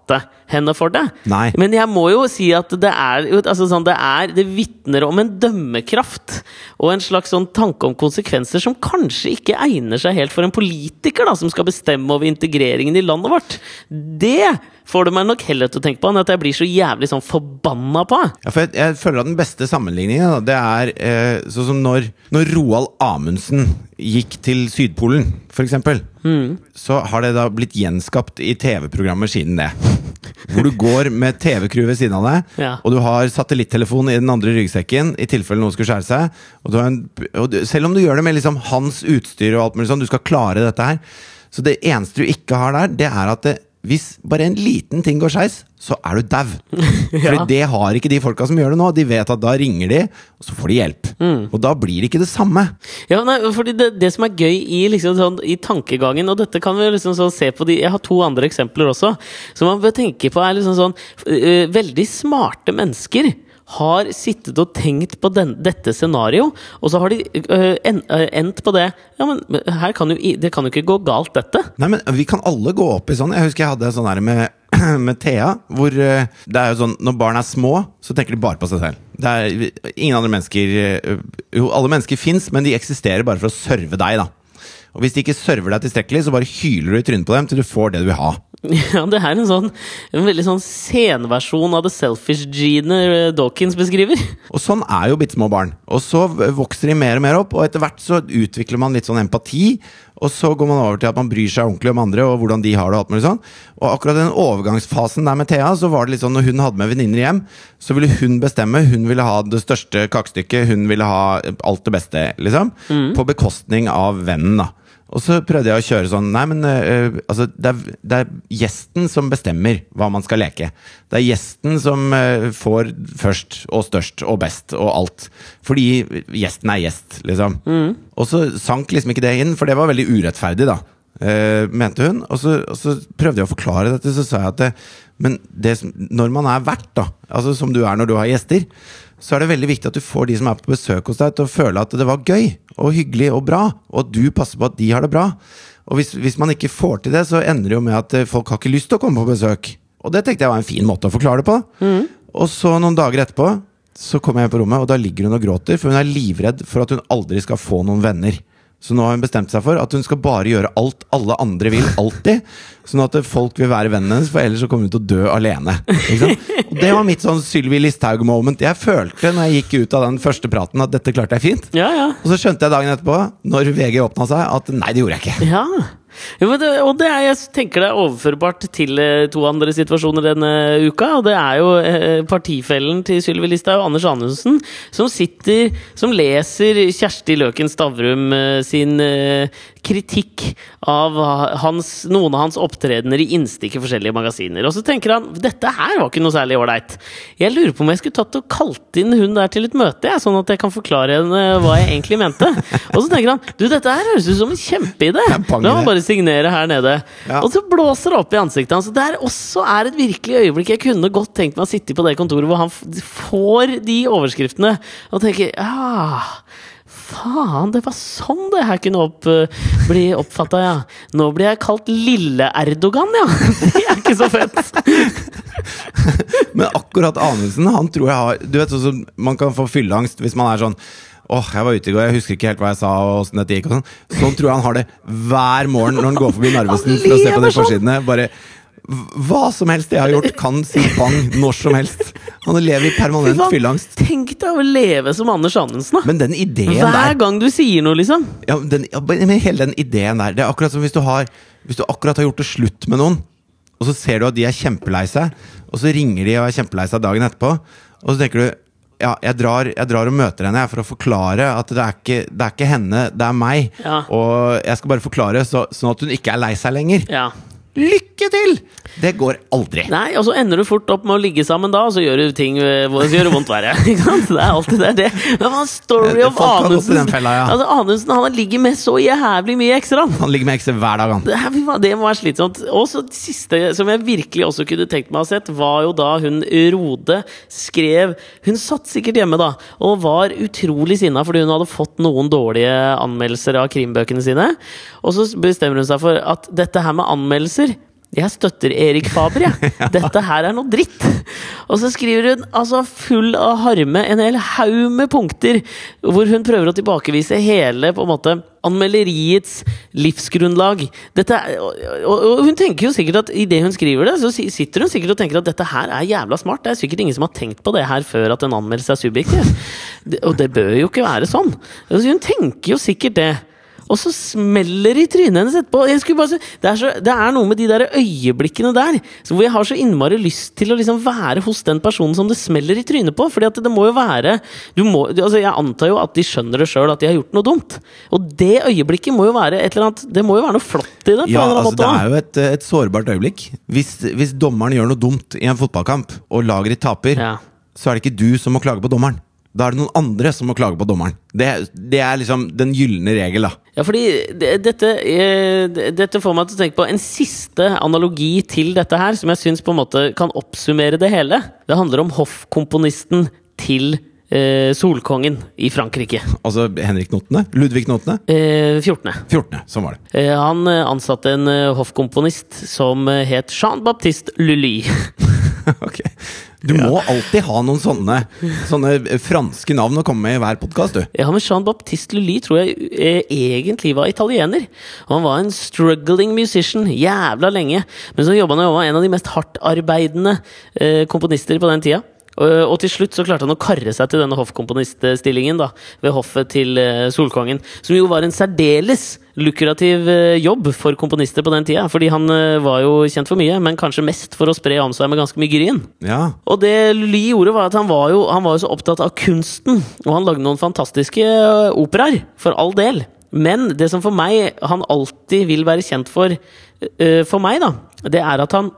henne for det. Nei. Men jeg må jo si at det er altså sånn, Det er Det vitner om en dømmekraft og en slags sånn tanke om konsekvenser som kanskje ikke egner seg helt for en politiker da, som skal bestemme over integreringen i landet vårt. Det får det meg nok heller til å tenke på enn at jeg blir så jævlig sånn forbanna på. Ja, for jeg, jeg føler at den beste sammenligningen det er eh, sånn som når, når Roald Amundsen gikk til Sydpolen, f.eks. Mm. Så har det da blitt gjenskapt i TV-programmer siden det. Hvor du går med TV-crew ved siden av deg, Ja. og du har satellittelefon i den andre ryggsekken i tilfelle noen skulle skjære seg. Og du har en, du, selv om du gjør det med liksom hans utstyr og alt mulig sånn, du skal klare dette her. Så det eneste du ikke har der, det er at det, hvis bare en liten ting går skeis, så er du dau. For Ja. det har ikke de folka som gjør det nå. De vet at da ringer de, og så får de hjelp. Mm. Og da blir det ikke det samme. Ja, nei, fordi det, det som er gøy i, liksom, sånn, i tankegangen, og dette kan vi liksom sånn se på de Jeg har to andre eksempler også. Som man bør tenke på er liksom sånn Veldig smarte mennesker har sittet og tenkt på den, dette scenarioet, og så har de øh, øh, endt på det Ja, men kan jo, det kan jo ikke gå galt, dette. Nei, men Vi kan alle gå opp i sånn. Jeg husker jeg hadde sånn her med, med Thea. Hvor eh, det er jo sånn Når barn er små, så tenker de bare på seg selv. Det er ingen andre mennesker Jo, alle mennesker fins, men de eksisterer bare for å serve deg, da. Og hvis de ikke server deg tilstrekkelig, så bare hyler du i trynet på dem til du får det du vil ha. Ja, det er en sånn En veldig sånn senversjon av det selfish-genet øh, Dawkins beskriver. Og sånn er jo bitte små barn. Og så vokser de mer og mer opp, og etter hvert så utvikler man litt sånn empati. Og så går man over til at man bryr seg ordentlig om andre og hvordan de har det. Og alt mulig sånn Og akkurat den overgangsfasen der med Thea, så var det litt sånn når hun hadde med venninner hjem, så ville hun bestemme. Hun ville ha det største kakestykket, hun ville ha alt det beste, liksom. På bekostning av vennen, da. Og så prøvde jeg å kjøre sånn Nei, men uh, altså, det, er, det er gjesten som bestemmer hva man skal leke. Det er gjesten som uh, får først og størst og best og alt. Fordi gjesten er gjest, liksom. Og så sank liksom ikke det inn, for det var veldig urettferdig, da. Uh, mente hun. Og så, og så prøvde jeg å forklare dette, så sa jeg at det, Men det, som- når man er vert, da, altså som du er når du har gjester, så er det veldig viktig at du får de som er på besøk hos deg, til å føle at det var gøy og hyggelig og bra, og at du passer på at de har det bra. Og hvis, hvis man ikke får til det, så ender det jo med at eh, folk har ikke lyst til å komme på besøk. Og det tenkte jeg var en fin måte å forklare det på. Og så noen dager etterpå så kommer jeg på rommet, og da ligger hun og gråter, for hun er livredd for at hun aldri skal få noen venner. Så nå har hun bestemt seg for at hun skal bare gjøre alt alle andre vil, alltid. Sånn at folk vil være vennen hennes, for ellers så kommer hun til å dø alene. Og det var mitt sånn Sylvi Listhaug-moment. Jeg følte når jeg gikk ut av den første praten, at dette klarte jeg fint. Ja, ja. Og så skjønte jeg dagen etterpå, når VG åpna seg, at nei, det gjorde jeg ikke. Ja. Jo, det, og det er, jeg tenker det er overførbart til eh, to andre situasjoner denne uka. Og det er jo eh, partifellen til Sylvi Listhaug, Anders Anundsen, som sitter Som leser Kjersti Løken Stavrum eh, sin eh, kritikk av hans, noen av hans opptredener i innstikk i forskjellige magasiner. Og så tenker han dette her var ikke noe særlig ålreit. Jeg lurer på om jeg skulle tatt og kalt inn hun der til et møte, jeg, sånn at jeg kan forklare henne hva jeg egentlig mente. Og så tenker han du, dette her høres ut som en kjempeidé! La meg bare signere her nede. Ja. Og så blåser det opp i ansiktet hans. Det er også er et virkelig øyeblikk jeg kunne godt tenkt meg å sitte på det kontoret hvor han får de overskriftene og tenker ja Faen, det var sånn det her kunne opp, eh, bli oppfatta, ja. Nå blir jeg kalt Lille-Erdogan, ja. Det er ikke så fett. Men akkurat Anundsen, han tror jeg har Du vet sånn man kan få fylleangst hvis man er sånn Åh, jeg var ute i går, jeg husker ikke helt hva jeg sa og åssen dette gikk og sånn. Sånn tror jeg han har det hver morgen når han går forbi Narvesen for å se på de sånn. forsidene. Bare hva som helst jeg har gjort, kan si bang når som helst. Han lever i permanent fylleangst. Tenk deg å leve som Anders Anundsen, da. Men den ideen Hver der gang du sier noe, liksom. ja, den, ja, men hele den ideen der Det er akkurat som hvis du har Hvis du akkurat har gjort det slutt med noen, og så ser du at de er kjempelei seg, og så ringer de og er kjempelei seg dagen etterpå, og så tenker du ja, jeg drar, jeg drar og møter henne jeg, for å forklare at det er ikke, det er ikke henne, det er meg. Ja. Og jeg skal bare forklare så, sånn at hun ikke er lei seg lenger. Ja. Lykke til! Det går aldri. Nei, og så ender du fort opp med å ligge sammen da, og så gjør du ting eh, så gjør det vondt verre. Ikke sant? Det er alltid det. det. Det var en story of Anundsen. den fella, ja. Altså, Anundsen han ligger med så jævlig mye ekstra. Han ligger med ekse hver dag, han. Det, det må være slitsomt. Og så det siste som jeg virkelig også kunne tenkt meg å ha sett, var jo da hun Rode skrev Hun satt sikkert hjemme da og var utrolig sinna fordi hun hadde fått noen dårlige anmeldelser av krimbøkene sine. Og så bestemmer hun seg for at dette her med anmeldelser jeg støtter Erik Faber, jeg. Dette her er noe dritt. Og så skriver hun altså full av harme en hel haug med punkter hvor hun prøver å tilbakevise hele på en måte anmelderiets livsgrunnlag. Dette og, og, og hun tenker jo sikkert at idet hun skriver det, så sitter hun sikkert og tenker at dette her er jævla smart. Det er sikkert ingen som har tenkt på det her før at en anmeldelse er subjektiv. Og det bør jo ikke være sånn. Altså, hun tenker jo sikkert det. Og så smeller det i trynet hennes etterpå. Bare det, er så, det er noe med de der øyeblikkene der så hvor jeg har så innmari lyst til å liksom være hos den personen som det smeller i trynet på. Fordi at det må jo være du må, altså Jeg antar jo at de skjønner det sjøl, at de har gjort noe dumt. Og det øyeblikket må jo være et eller annet Det må jo være noe flott i det. Ja, altså Det er jo et, et sårbart øyeblikk. Hvis, hvis dommeren gjør noe dumt i en fotballkamp, og laget ditt taper, Ja. så er det ikke du som må klage på dommeren. Da er det noen andre som må klage på dommeren. Det, det er liksom den gylne regel, da. Ja, fordi det, dette, eh, dette får meg til å tenke på en siste analogi til dette her, som jeg syns på en måte kan oppsummere det hele. Det handler om hoffkomponisten til eh, Solkongen i Frankrike. Altså Henrik Notene. Ludvig Notene. Eh, 14. 14. Sånn var det. Eh, han eh, ansatte en hoffkomponist som het Jean-Baptiste Lully. ok. Du må alltid ha noen sånne, sånne franske navn å komme med i hver podkast, du. Ja, men Jean-Baptiste Lully tror jeg eh, egentlig var italiener. Og han var en struggling musician jævla lenge. Men så jobba han jo en av de mest hardtarbeidende eh, komponister på den tida. Og, og til slutt så klarte han å karre seg til denne hoffkomponiststillingen da, ved hoffet til eh, Solkongen. Som jo var en særdeles lukrativ eh, jobb for komponister på den tida. Fordi han eh, var jo kjent for mye, men kanskje mest for å spre om seg med ganske mye gryn. Ja. Og det Lully gjorde, var at han var, jo, han var jo så opptatt av kunsten. Og han lagde noen fantastiske ø, operaer, for all del. Men det som for meg han alltid vil være kjent for, for meg, da, det er at han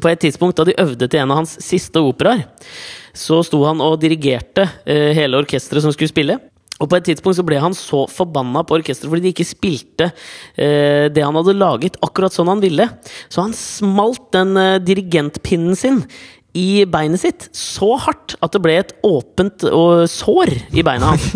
på et tidspunkt da de øvde til en av hans siste operaer, så sto han og dirigerte eh, hele orkesteret som skulle spille. Og på et tidspunkt så ble han så forbanna på orkesteret fordi de ikke spilte eh, det han hadde laget, akkurat sånn han ville. Så han smalt den eh, dirigentpinnen sin i beinet sitt så hardt at det ble et åpent og sår i beina hans.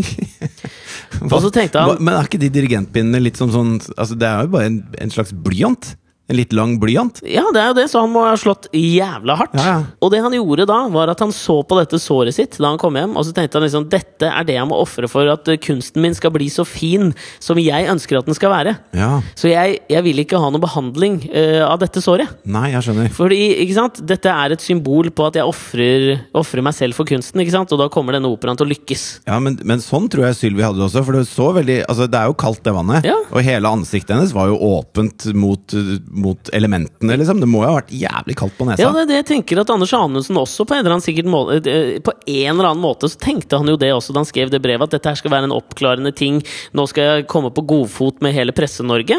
Og så tenkte han Hva- Men er ikke de dirigentpinnene litt som sånn Altså Det er jo bare en, en slags blyant? En litt lang blyant. Ja, det er jo det, så han må ha slått jævla hardt. Ja, ja. Og det han gjorde da, var at han så på dette såret sitt da han kom hjem, og så tenkte han liksom dette er det jeg må ofre for at eh, kunsten min skal bli så fin som jeg ønsker at den skal være. Ja. Så jeg, jeg vil ikke ha noe behandling uh, av dette såret. Nei, jeg skjønner. Fordi, ikke sant, Dette er et symbol på at jeg ofrer ofrer meg selv for kunsten, ikke sant? og da kommer denne operaen til å lykkes. Ja, men, men sånn tror jeg Sylvi hadde det også. For det så veldig Altså, det er jo kaldt, det vannet. Ja. Og hele ansiktet hennes var jo åpent mot, mot elementene, liksom. Det må jo ha vært jævlig kaldt på nesa. Ja, det det jeg tenker at Anders Anundsen også på en eller annen, måte, eh, på en eller annen måte så tenkte han jo det også da han skrev det brevet, at dette her skal være en oppklarende ting. Nå skal jeg komme på godfot med hele Presse-Norge.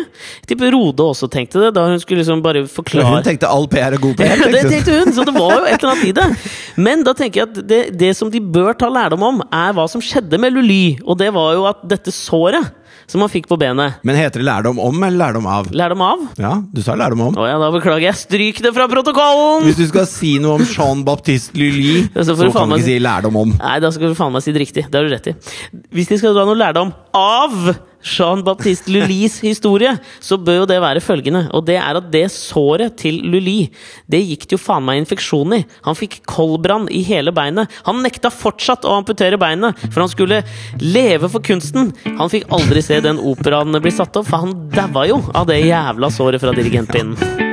Tipper Rode også tenkte det, da hun skulle liksom bare forklare Hun tenkte all PR er god PR. Ja, det tenkte hun, så det var jo et eller annet i det. Men da tenker jeg at det, det som de bør ta lærdom om, er hva som skjedde med Luly. Og det var jo at dette såret som han fikk på benet Men heter det lærdom om eller lærdom av? Lærdom av? Ja, du sa lærdom om. Å ja, da beklager jeg. Stryk det fra protokollen! Hvis du skal si noe om Jean-Baptiste Lully, Ja, så så, du kan du ikke si lærdom om. Nei, da skal du faen meg si det riktig. Det har du rett i. Hvis de skal dra noe lærdom av Jean-Baptiste Lulis historie, så bør jo det være følgende. Og det er at det såret til Lully, det gikk det jo faen meg infeksjon i. Han fikk koldbrann i hele beinet. Han nekta fortsatt å amputere beinet, for han skulle leve for kunsten. Han fikk aldri se den operaen bli satt opp, for han daua jo av det jævla såret fra dirigentpinnen.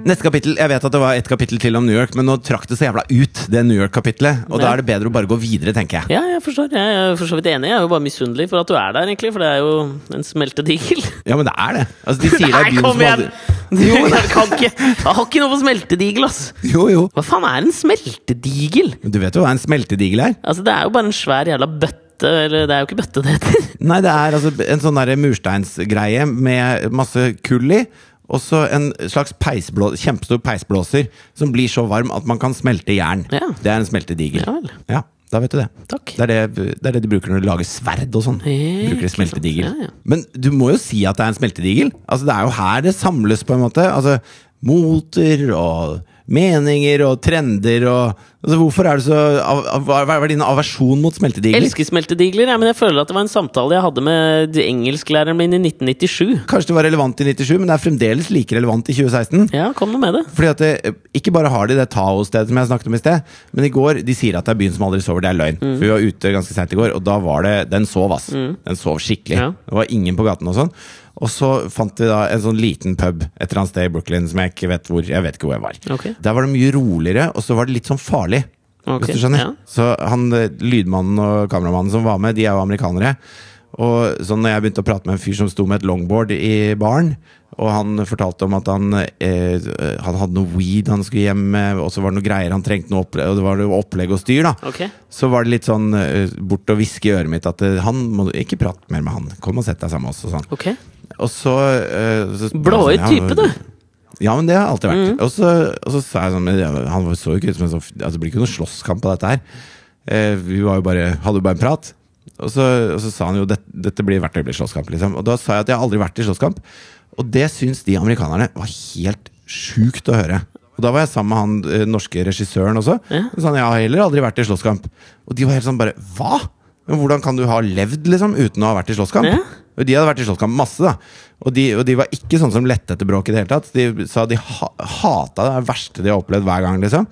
Neste kapittel, Jeg vet at det var ett kapittel til om New York, men nå trakk det så jævla ut, det New York-kapitlet. Og da er det bedre å bare gå videre, tenker jeg. Ja, jeg forstår. Jeg er for så vidt enig. Jeg er jo bare misunnelig for at du er der, egentlig, for det er jo en smeltedigel. Ja, men det er det. Altså, de sier det er Nei, kom igjen! Jo, jeg kan ikke Jeg har ikke noe på smeltedigel, ass! Jo, jo. Hva faen er en smeltedigel? Du vet jo hva en smeltedigel er? Altså, det er jo bare en svær jævla bøtte, eller det er jo ikke bøtte det heter. Nei, det er altså en sånn der mursteinsgreie med masse kull i. Og så en slags peisblå, kjempestor peisblåser som blir så varm at man kan smelte jern. Ja. Det er en smeltedigel. Ja vel. Ja, da vet du det. Takk. Det er det, det er det de bruker når de lager sverd og sånn. Ikke Bruker de smeltedigel. Ja, ja. Men du må jo si at det er en smeltedigel. Altså, det er jo her det samles, på en måte. Altså, moter og meninger og trender og altså, Hvorfor er det så Hva er din aversjon mot smeltedigler? Elsker smeltedigler, ja, men jeg føler at det var en samtale jeg hadde med engelsklæreren min i 1997. Kanskje det var relevant i 97, men det er fremdeles like relevant i 2016. Ja, kom med det. Fordi at det, Ikke bare har de det Tao-stedet som jeg snakket om i sted, men i går de sier at det er byen som aldri sover. Det er løgn. Mm. For Vi var ute ganske seint i går, og da var det Den sov, ass. Den sov skikkelig. Ja. Det var ingen på gaten og sånn. Og så fant de da en sånn liten pub et eller annet sted i Brooklyn som jeg ikke vet hvor Jeg vet ikke hvor jeg var. Ok. Der var det mye roligere, og så var det litt sånn farlig. Ok, Hvis du skjønner? ja. Så han eh, lydmannen og kameramannen som var med, de er jo amerikanere. Og så når jeg begynte å prate med en fyr som sto med et longboard i baren, og han fortalte om at han, eh, han hadde noe weed han skulle hjem med, og så var det noe greier han trengte noe opplegg, og det var noe opplegg og styr, da. Okay. Så var det litt sånn eh, bort og hviske i øret mitt at eh, han må ikke prate mer med han. Kom og sett deg sammen med oss og sånn. Okay. Og så, eh, så Blåøyd sånn, type, du. Ja, men det har jeg alltid vært. Mm. Og, så, og så sa jeg sånn Han så jo ikke ut som en sånn altså, Det blir ikke noe slåsskamp av dette her. Eh, vi var jo bare, hadde jo bare en prat. Og så, og så sa han jo dette, dette blir å bli slåsskamp. Liksom. Og da sa jeg at jeg aldri vært i slåsskamp. Og det syns de amerikanerne var helt sjukt å høre. Og da var jeg sammen med han eh, norske regissøren også. Ja. Så sa han jeg har heller aldri vært i slåsskamp. Og de var helt sånn bare Hva?! Men hvordan kan du ha levd liksom uten å ha vært i slåsskamp? Ja. Og de hadde vært i slåsskamp masse, da. Og de, og de var ikke sånn som lette etter bråk i det hele tatt. De sa de ha, hata det, det verste de har opplevd hver gang, liksom.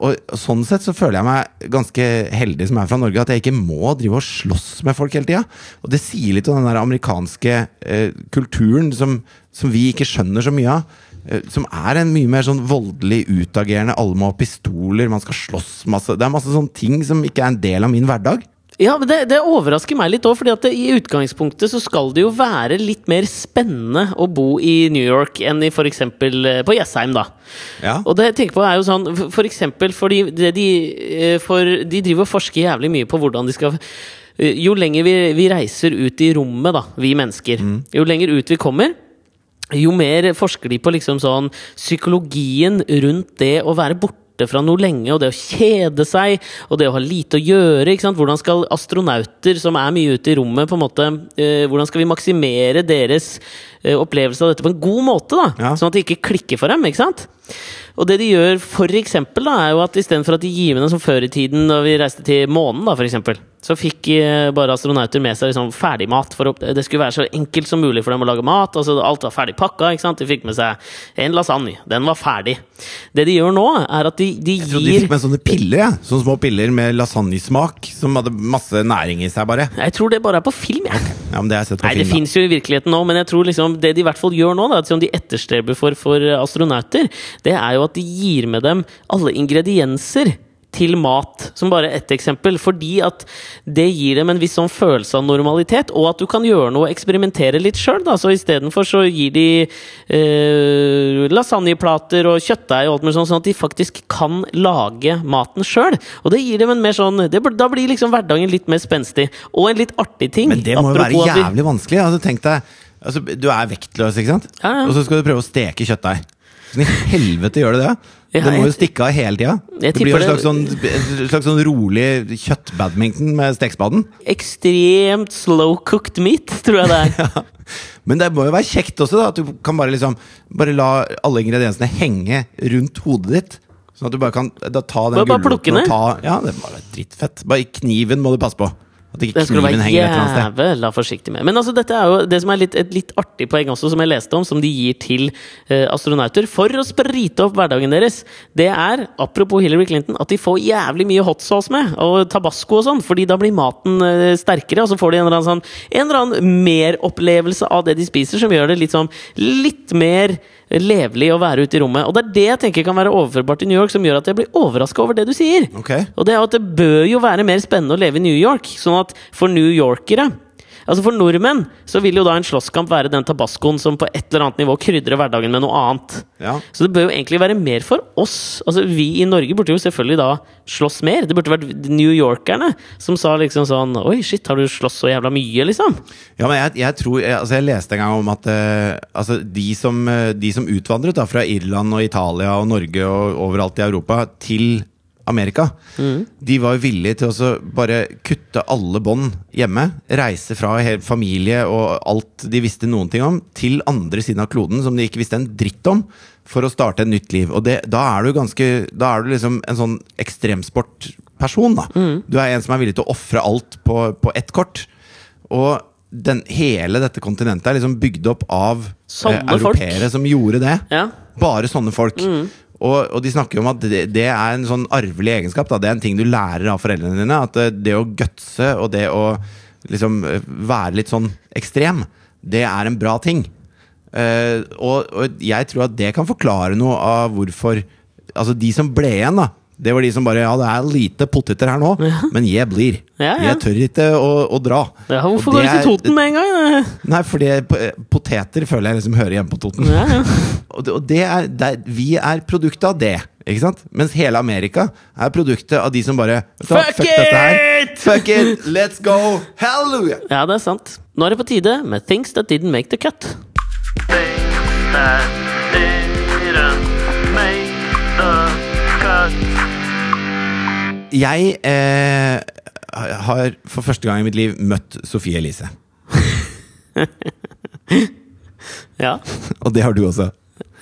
Og sånn sett så føler jeg meg ganske heldig som er fra Norge, at jeg ikke må drive og slåss med folk hele tida. Og det sier litt om den der amerikanske eh, kulturen som, som vi ikke skjønner så mye av. Eh, som er en mye mer sånn voldelig utagerende. Alle må ha pistoler, man skal slåss masse. Det er masse sånne ting som ikke er en del av min hverdag. Ja, men det, det overrasker meg litt òg, at i utgangspunktet så skal det jo være litt mer spennende å bo i New York enn i f.eks. på Jessheim, da. Ja. Og det jeg tenker på er jo sånn for- For eksempel fordi de, eh, for de driver og forsker jævlig mye på hvordan de skal eh, Jo lenger vi, vi reiser ut i rommet, da, vi mennesker, jo lenger ut vi kommer jo mer forsker de på liksom sånn psykologien rundt det å være borte fra noe lenge, og det å kjede seg, og det å ha lite å gjøre. Hvordan skal astronauter som er mye ute i rommet, på en måte, eh, hvordan skal vi maksimere deres eh, opplevelse av dette på en god måte? da? Ja. Sånn at det ikke klikker for dem. ikke sant? Og det de gjør, for eksempel, da, er jo at istedenfor at de gir med dem som før i tiden, da vi reiste til månen, da, for eksempel, så fikk eh, bare astronauter med seg liksom ferdigmat. For det skulle være så enkelt som mulig for dem å lage mat. Altså, alt var ferdig pakka. ikke sant? De fikk med seg en lasagne. Den var ferdig. Det de gjør nå, er at de, de Jeg trodde de fikk med sånne piller, Ja. Sånne små piller med lasagnesmak. Som hadde masse næring i seg, bare. Jeg tror det bare er på film, jeg. Ja, men det har jeg sett på Nei, film. det fins jo i virkeligheten nå, men jeg tror liksom det de i hvert fall gjør nå, da, som de etterstreber for, for astronauter, det er jo at de gir med dem alle ingredienser til mat, som bare ett eksempel. Fordi at det gir dem en viss sånn følelse av normalitet, og at du kan gjøre noe og eksperimentere litt sjøl. Så istedenfor så gir de eh, lasagneplater og kjøttdeig og alt mulig sånn, sånn at de faktisk kan lage maten sjøl. Og det gir dem en mer sånn det, Da blir liksom hverdagen litt mer spenstig. Og en litt artig ting. Men det må jo være jævlig vanskelig. Altså, tenk deg, altså, du er vektløs, ikke sant? Ja, ja. Og så skal du prøve å steke kjøttdeig. Sånn i helvete gjør det det? Ja, det må jo stikke av hele tida. Det blir jo en slags sånn, slags sånn rolig kjøttbadminton med stekespaden. Ekstremt slow cooked meat, tror jeg det er. Men det må jo være kjekt også, da. At du kan bare liksom Bare la alle ingrediensene henge rundt hodet ditt. Sånn at du bare kan da, ta den gulroten og ta Ja, det må være drittfett. Bare kniven må du passe på. At ikke Det skal du kniven være henger et eller annet sted. jævla forsiktig med. Men altså, dette er jo det som er litt, et litt artig poeng også, som jeg leste om, som de gir til eh, astronauter for å sprite opp hverdagen deres. Det er, apropos Hillary Clinton, at de får jævlig mye hot sauce med, og tabasco og sånn, fordi da blir maten eh, sterkere, og så får de en eller annen, sånn, en eller annen meropplevelse av det de spiser, som gjør det litt sånn litt mer levelig å være ute i rommet. Og det er det jeg tenker kan være overførbart i New York, som gjør at jeg blir overraska over det du sier. Okay. Og det er at det bør jo være mer spennende å leve i New York. Sånn at for New Yorkere Altså For nordmenn så vil jo da en slåsskamp være den tabascoen som på et eller annet nivå krydrer hverdagen med noe annet. Ja. Så det bør jo egentlig være mer for oss. Altså Vi i Norge burde jo selvfølgelig da slåss mer. Det burde vært New Yorkerne som sa liksom sånn Oi, shit, har du slåss så jævla mye, liksom? Ja, men jeg, jeg tror jeg, altså jeg leste en gang om at uh, altså de, som, eh, de som utvandret da, fra Irland og Italia og Norge og overalt i Europa til Amerika, de var villige til å bare kutte alle bånd hjemme. Reise fra familie og alt de visste noen ting om, til andre siden av kloden som de ikke visste en dritt om, for å starte et nytt liv. Og det, da er du ganske Da er du liksom en sånn ekstremsportperson, da. Du er en som er villig til å ofre alt på, på ett kort. Og den, hele dette kontinentet er liksom bygd opp av eh, europeere som gjorde det. Ja. Bare sånne folk. Og, og de snakker jo om at det, det er en sånn arvelig egenskap. Da. Det er en ting du lærer av foreldrene dine. At det, det å gutse og det å liksom eh, være litt sånn ekstrem, det er en bra ting. Uh, og, og jeg tror at det kan forklare noe av hvorfor Altså, de som ble igjen, da. Det var de som bare Ja, det er lite poteter her nå, men jeg blir. Ja, ja. Jeg tør ikke å, å dra. Ja, hvorfor går du til Toten med en gang? Nei, fordi poteter føler jeg liksom hører hjemme på Toten. Ja, ja. Og det, og det er, det er, vi er produktet av det. Ikke sant? Mens hele Amerika er produktet av de som bare Fuck dette her. it! Fuck it! Let's go! Hallelujah! ja, det er sant. Nå er det på tide med Things That Didn't Make The Cut. Things that didn't Jeg eh, har for første gang i mitt liv møtt Sofie Elise. Ja. Og det har du også.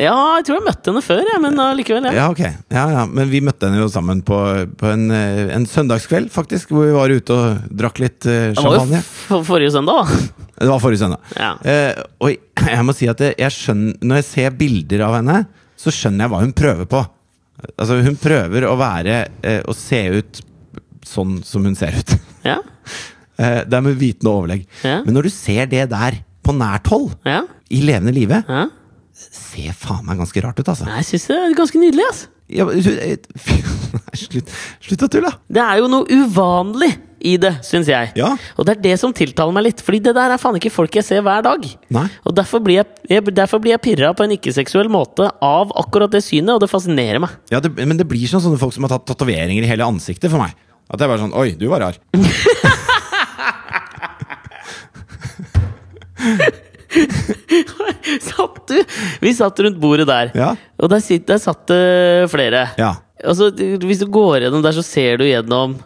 ja, jeg tror jeg møtte henne før, jeg, men allikevel. Ja. Ja, ok. Ja, ja. Men vi møtte henne jo sammen på, på en, eh, en søndagskveld, faktisk. Hvor vi var ute og drakk litt eh, Det var jo forrige søndag, da. Det var forrige søndag. Ja. Eh, og jeg må si at jeg skjønner, når jeg ser bilder av henne, så skjønner jeg hva hun prøver på. Altså Hun prøver å være eh, Å se ut sånn som hun ser ut. Ja. Eh, det er med vitende overlegg. Ja. Men når du ser det der på nært hold, ja. i levende live, ja. ser faen meg ganske rart ut, altså. Nei, Jeg syns det er ganske nydelig. Altså. Ja, men slutt, slutt å tulle, da! Det er jo noe uvanlig i det, syns jeg. Ja. Og det er det som tiltaler meg litt. Fordi det der er faen ikke folk jeg ser hver dag. Nei. Og derfor blir jeg, jeg, derfor blir jeg pirra på en ikke-seksuell måte av akkurat det synet, og det fascinerer meg. Ja, det, men det blir sånn sånne folk som har tatt tatoveringer i hele ansiktet for meg. At det er bare sånn Oi, du var rar. satt du Vi satt rundt bordet der, Ja. og der, sitt, der satt det flere. Ja. Og hvis du går gjennom der, så ser du gjennom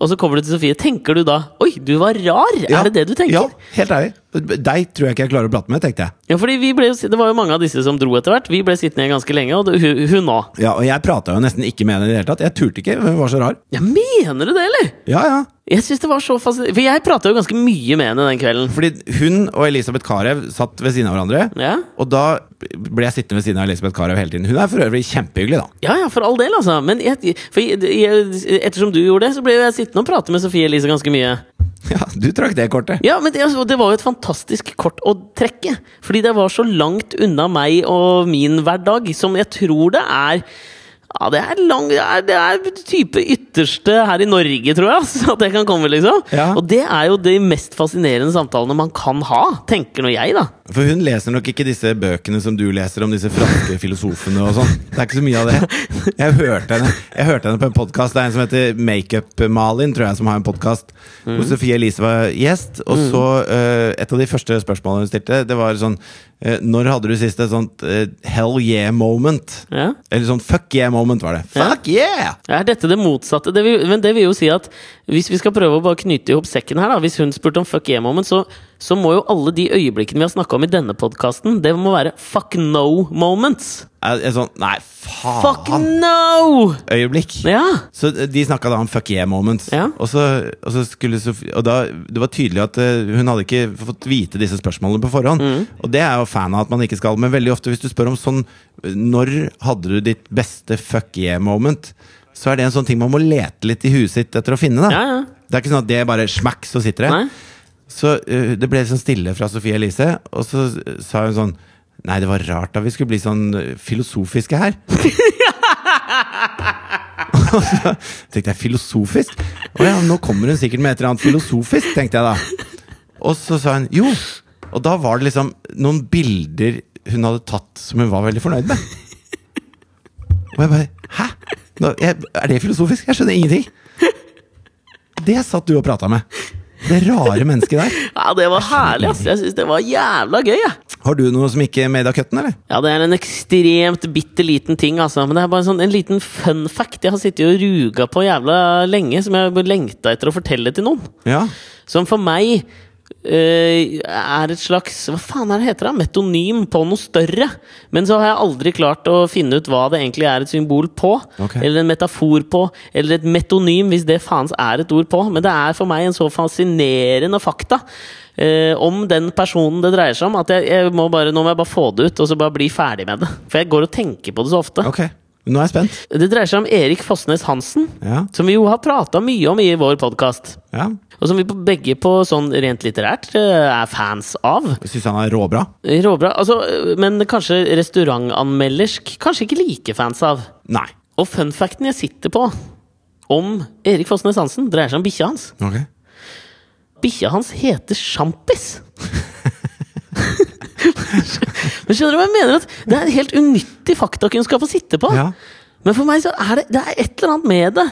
Og så kommer du til Sofie. Tenker du da Oi, du var rar! Ja. Er det det du tenker? Ja, helt ærlig. Deg tror jeg ikke jeg klarer å prate med, tenkte jeg. Ja, fordi vi ble, Det var jo mange av disse som dro etter hvert. Vi ble sittende igjen ganske lenge, og det- hun- hun òg. Ja, Og jeg prata jo nesten ikke med henne i det hele tatt. Jeg turte ikke, hun var så rar. Ja, mener du det, eller? Ja, ja. Jeg synes det var så fascinerende For jeg prata jo ganske mye med henne den kvelden. Fordi hun og Elisabeth Carew satt ved siden av hverandre. Ja, Og da ble jeg sittende ved siden av Elisabeth Carew hele tiden. Hun er for øvrig kjempehyggelig, da. ja, ja for all del, altså. Men jeg, jeg, jeg, ettersom du gjorde det, så ble jeg sittende og prate med Sofie Elise ganske mye. Ja, du trakk det kortet. Ja, men det, altså, det var jo et fantastisk kort å trekke. Fordi det var så langt unna meg og min hverdag som jeg tror det er ja, det er, lang, det, er, det er type ytterste her i Norge, tror jeg. Altså, at det kan komme, liksom. Ja. Og det er jo de mest fascinerende samtalene man kan ha, tenker nå jeg, da. For hun leser nok ikke disse bøkene som du leser om disse franske filosofene og sånn. Det er ikke så mye av det. Jeg hørte henne, jeg hørte henne på en podkast. Det er en som heter Makeup-Malin, tror jeg, som har en podkast. Hvor Sofie Elise var gjest. Og så uh, Et av de første spørsmålene hun stilte, det var sånn Når hadde du sist et sånt uh, hell yeah moment? Ja. Eller sånn fuck yeah moment, var det. Fuck yeah! Er dette det motsatte? Det vil, men det vil jo si at hvis vi skal prøve å bare knyte i hop sekken her, da Hvis hun spurte om fuck yeah moment, så, så må jo alle de øyeblikkene vi har snakka om i denne podkasten, det må være fuck no moments. Er, sånn Nei, Fuck no! Øyeblikk. Ja. Så de snakka da om fuck yeah moments. Ja. Og, så, og så skulle Sofie Og da, det var tydelig at eh, hun hadde ikke fått vite disse spørsmålene på forhånd. Mm. Og det er jo fan av at man ikke skal, men veldig ofte hvis du spør om sånn Når hadde du ditt beste fuck yeah moment? Så er det en sånn ting man må lete litt i huet sitt etter å finne. Ja, ja. Det er ikke sånn at det bare smakk, så sitter det. Nei. Så uh, det ble sånn stille fra Sofie Elise, og så sa hun sånn Nei, det var rart da vi skulle bli sånn eh, filosofiske her. Og så tenkte jeg filosofisk? Å ja, nå kommer hun sikkert med et eller annet filosofisk, tenkte jeg da. Og så sa hun jo. Og da var det liksom noen bilder hun hadde tatt som hun var veldig fornøyd med. Og jeg bare Hæ? Nå, jeg, er det filosofisk? Jeg skjønner ingenting. Det satt du og prata med. Det rare mennesket der. ja, det var herlig, ass. Jeg syns det var jævla gøy, jeg. Har du noe som ikke made av cutten, eller? Ja, det er en ekstremt bitte liten ting, altså. Men det er bare sånn, en liten fun fact jeg har sittet og ruga på jævla lenge, som jeg lengta etter å fortelle til noen. Ja. Som for meg er et slags Hva faen er det heter? da? Metonym på noe større. Men så har jeg aldri klart å finne ut hva det egentlig er et symbol på. Okay. Eller en metafor på. Eller et metonym, hvis det faens er et ord på. Men det er for meg en så fascinerende fakta. eh, om den personen det dreier seg om, at jeg, jeg må bare, nå må jeg bare få det ut og så bare bli ferdig med det. For jeg går og tenker på det så ofte. Ok. Nå er jeg spent. Det dreier seg om Erik Fossnes Hansen, Ja. som vi jo har prata mye om i vår podkast. ja. Og som vi begge på sånn rent litterært eh, er fans av. Syns han er råbra? Råbra. Altså, eh, men kanskje restaurantanmeldersk kanskje ikke like fans av. Nei. Og fun facten jeg sitter på om Erik Fossnes Hansen, dreier seg om bikkja hans. Ok. Bikkja hans heter Sjampis! Men skjønner du hva jeg mener? At det er en helt unyttig faktakunnskap å sitte på. Ja. Men for meg så er det, det er et eller annet med det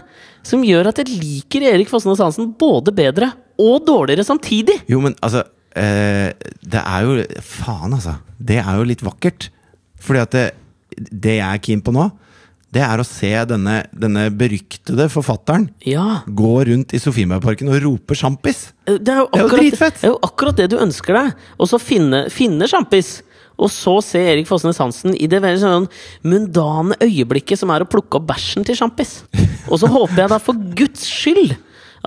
som gjør at jeg liker Erik Fossnes Hansen både bedre og dårligere samtidig. Jo, men altså eh, Det er jo Faen, altså. Det er jo litt vakkert. Fordi at det, det jeg er keen på nå, det er å se denne, denne beryktede forfatteren Ja. gå rundt i Sofiemøyparken og rope 'sjampis'. Det er jo Det er jo akkurat, dritfett. det er jo akkurat det du ønsker deg. Og så finne, finne sjampis. Og så ser Erik Fossnes Hansen i det veldig sånn mundane øyeblikket som er å plukke opp bæsjen til sjampis. Og så håper jeg da for guds skyld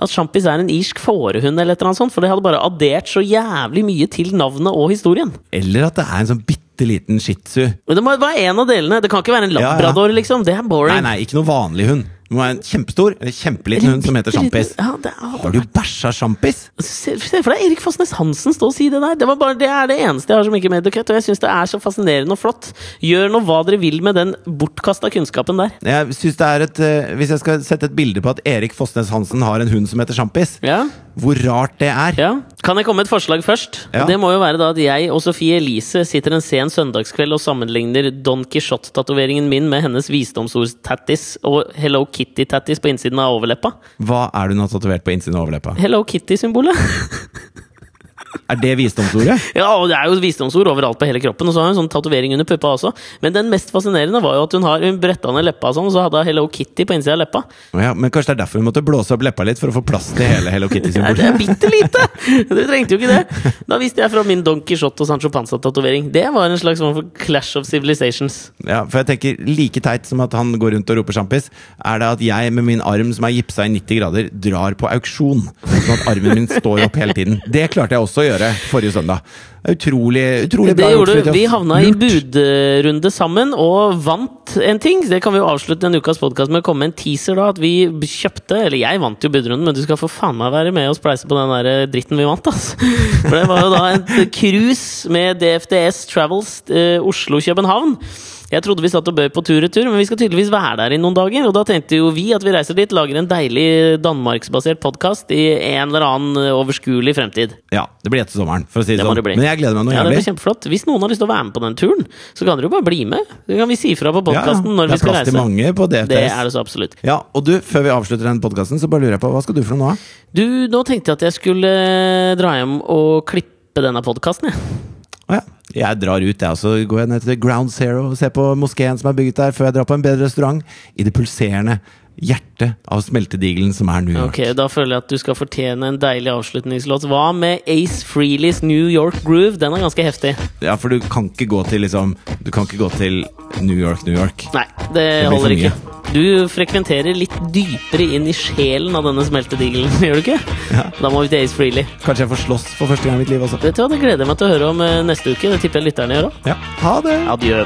at sjampis er en irsk fårehund, eller et eller annet sånt, for det hadde bare addert så jævlig mye til navnet og historien. Eller at det er en sånn bitte liten shih tzu. Men det må være en av delene. Det kan ikke være en Ja, ja. liksom. Det er boring. Nei, nei, ikke noe vanlig hund. Det må være en kjempestor eller kjempeliten hund som heter sjampis. Ja, Har du bæsja sjampis? Se, se for deg Erik Fossnes Hansen stå og si det der. Det, var bare, det er det eneste jeg har som ikke er med og jeg syns det er så fascinerende og flott. Gjør nå hva dere vil med den bortkasta kunnskapen der. Jeg synes det er et, eh, Hvis jeg skal sette et bilde på at Erik Fossnes Hansen har en hund som heter sjampis, Ja, hvor rart det er. ja. Kan jeg komme med et forslag først? Ja. Det må jo være da at jeg og Sofie Elise sitter en sen søndagskveld og sammenligner Don Quijote-tatoveringen min med hennes visdomsord-tattis og Hello Kitty-tattis på innsiden av overleppa. Hva er det hun har tatovert på innsiden av overleppa? Hello Kitty-symbolet. Er det visdomsordet? Ja, og det er jo visdomsord overalt på hele kroppen. Og så har hun sånn tatovering under puppa også. Men den mest fascinerende var jo at hun har Hun bretta ned leppa sånn, og så hadde hun Hello Kitty på innsida av leppa. Ja, men kanskje det er derfor hun måtte blåse opp leppa litt, for å få plass til hele Hello Nei, det er Kitty-symbolet? bitte lite! Du trengte jo ikke det. Da visste jeg fra min Don Quijote og Sancho Panza-tatovering. Det var en slags form for clash of civilizations. Ja, for jeg tenker Like teit som at han går rundt og roper sjampis, er det at jeg med min arm som er gipsa i 90 grader, drar på auksjon. Sånn at armen min står opp hele tiden. Det klarte jeg også å gjøre forrige søndag. Utrolig, utrolig bra gjort. Vi havna i budrunde sammen og vant en ting. Det kan vi jo avslutte denne ukas podkast med å komme med en teaser. da At vi kjøpte Eller jeg vant jo budrunden, men du skal for faen meg være med og spleise på den der dritten vi vant. ass For det var jo da et cruise med DFDS Travels eh, Oslo-København. Jeg trodde vi satt og bød på tur-retur, men vi skal tydeligvis være der i noen dager. Og da tenkte jo vi at vi reiser dit, lager en deilig danmarksbasert podkast i en eller annen overskuelig fremtid. Ja, det blir etter sommeren, for å si det, Det sånn. det. Men jeg gleder meg noe Ja, det blir kjempeflott. Hvis noen har lyst til å være med på den turen, så kan dere jo bare bli med. Det kan vi si fra på Ja, podkasten når det er skal plass til mange på DFTS. Det er det så absolutt. Ja, og du, før vi avslutter den podkasten, så bare lurer jeg på, hva skal du for noe nå? Du, nå tenkte jeg at jeg skulle eh, dra hjem og klippe denne podkasten, jeg. Ja. Jeg drar ut, jeg, så går jeg ned til Ground Zero og ser på moskeen som er bygget der, før jeg drar på en bedre restaurant. I det pulserende hjertet av smeltedigelen som er New York. Ok, Da føler jeg at du skal fortjene en deilig avslutningslåt. Hva med Ace Freelys New York Groove? Den er ganske heftig. Ja, for du kan ikke gå til liksom Du kan ikke gå til New York, New York. Nei, det, det holder ikke. Du frekventerer litt dypere inn i sjelen av denne smeltedigelen, gjør du ikke? Ja. Da må vi til Ace Freely. Kanskje jeg får slåss for første gang i mitt liv også. Vet du hva, Det gleder jeg meg til å høre om eh, neste uke. Det tipper jeg lytterne gjør òg. Ja. Ha det! Adjø.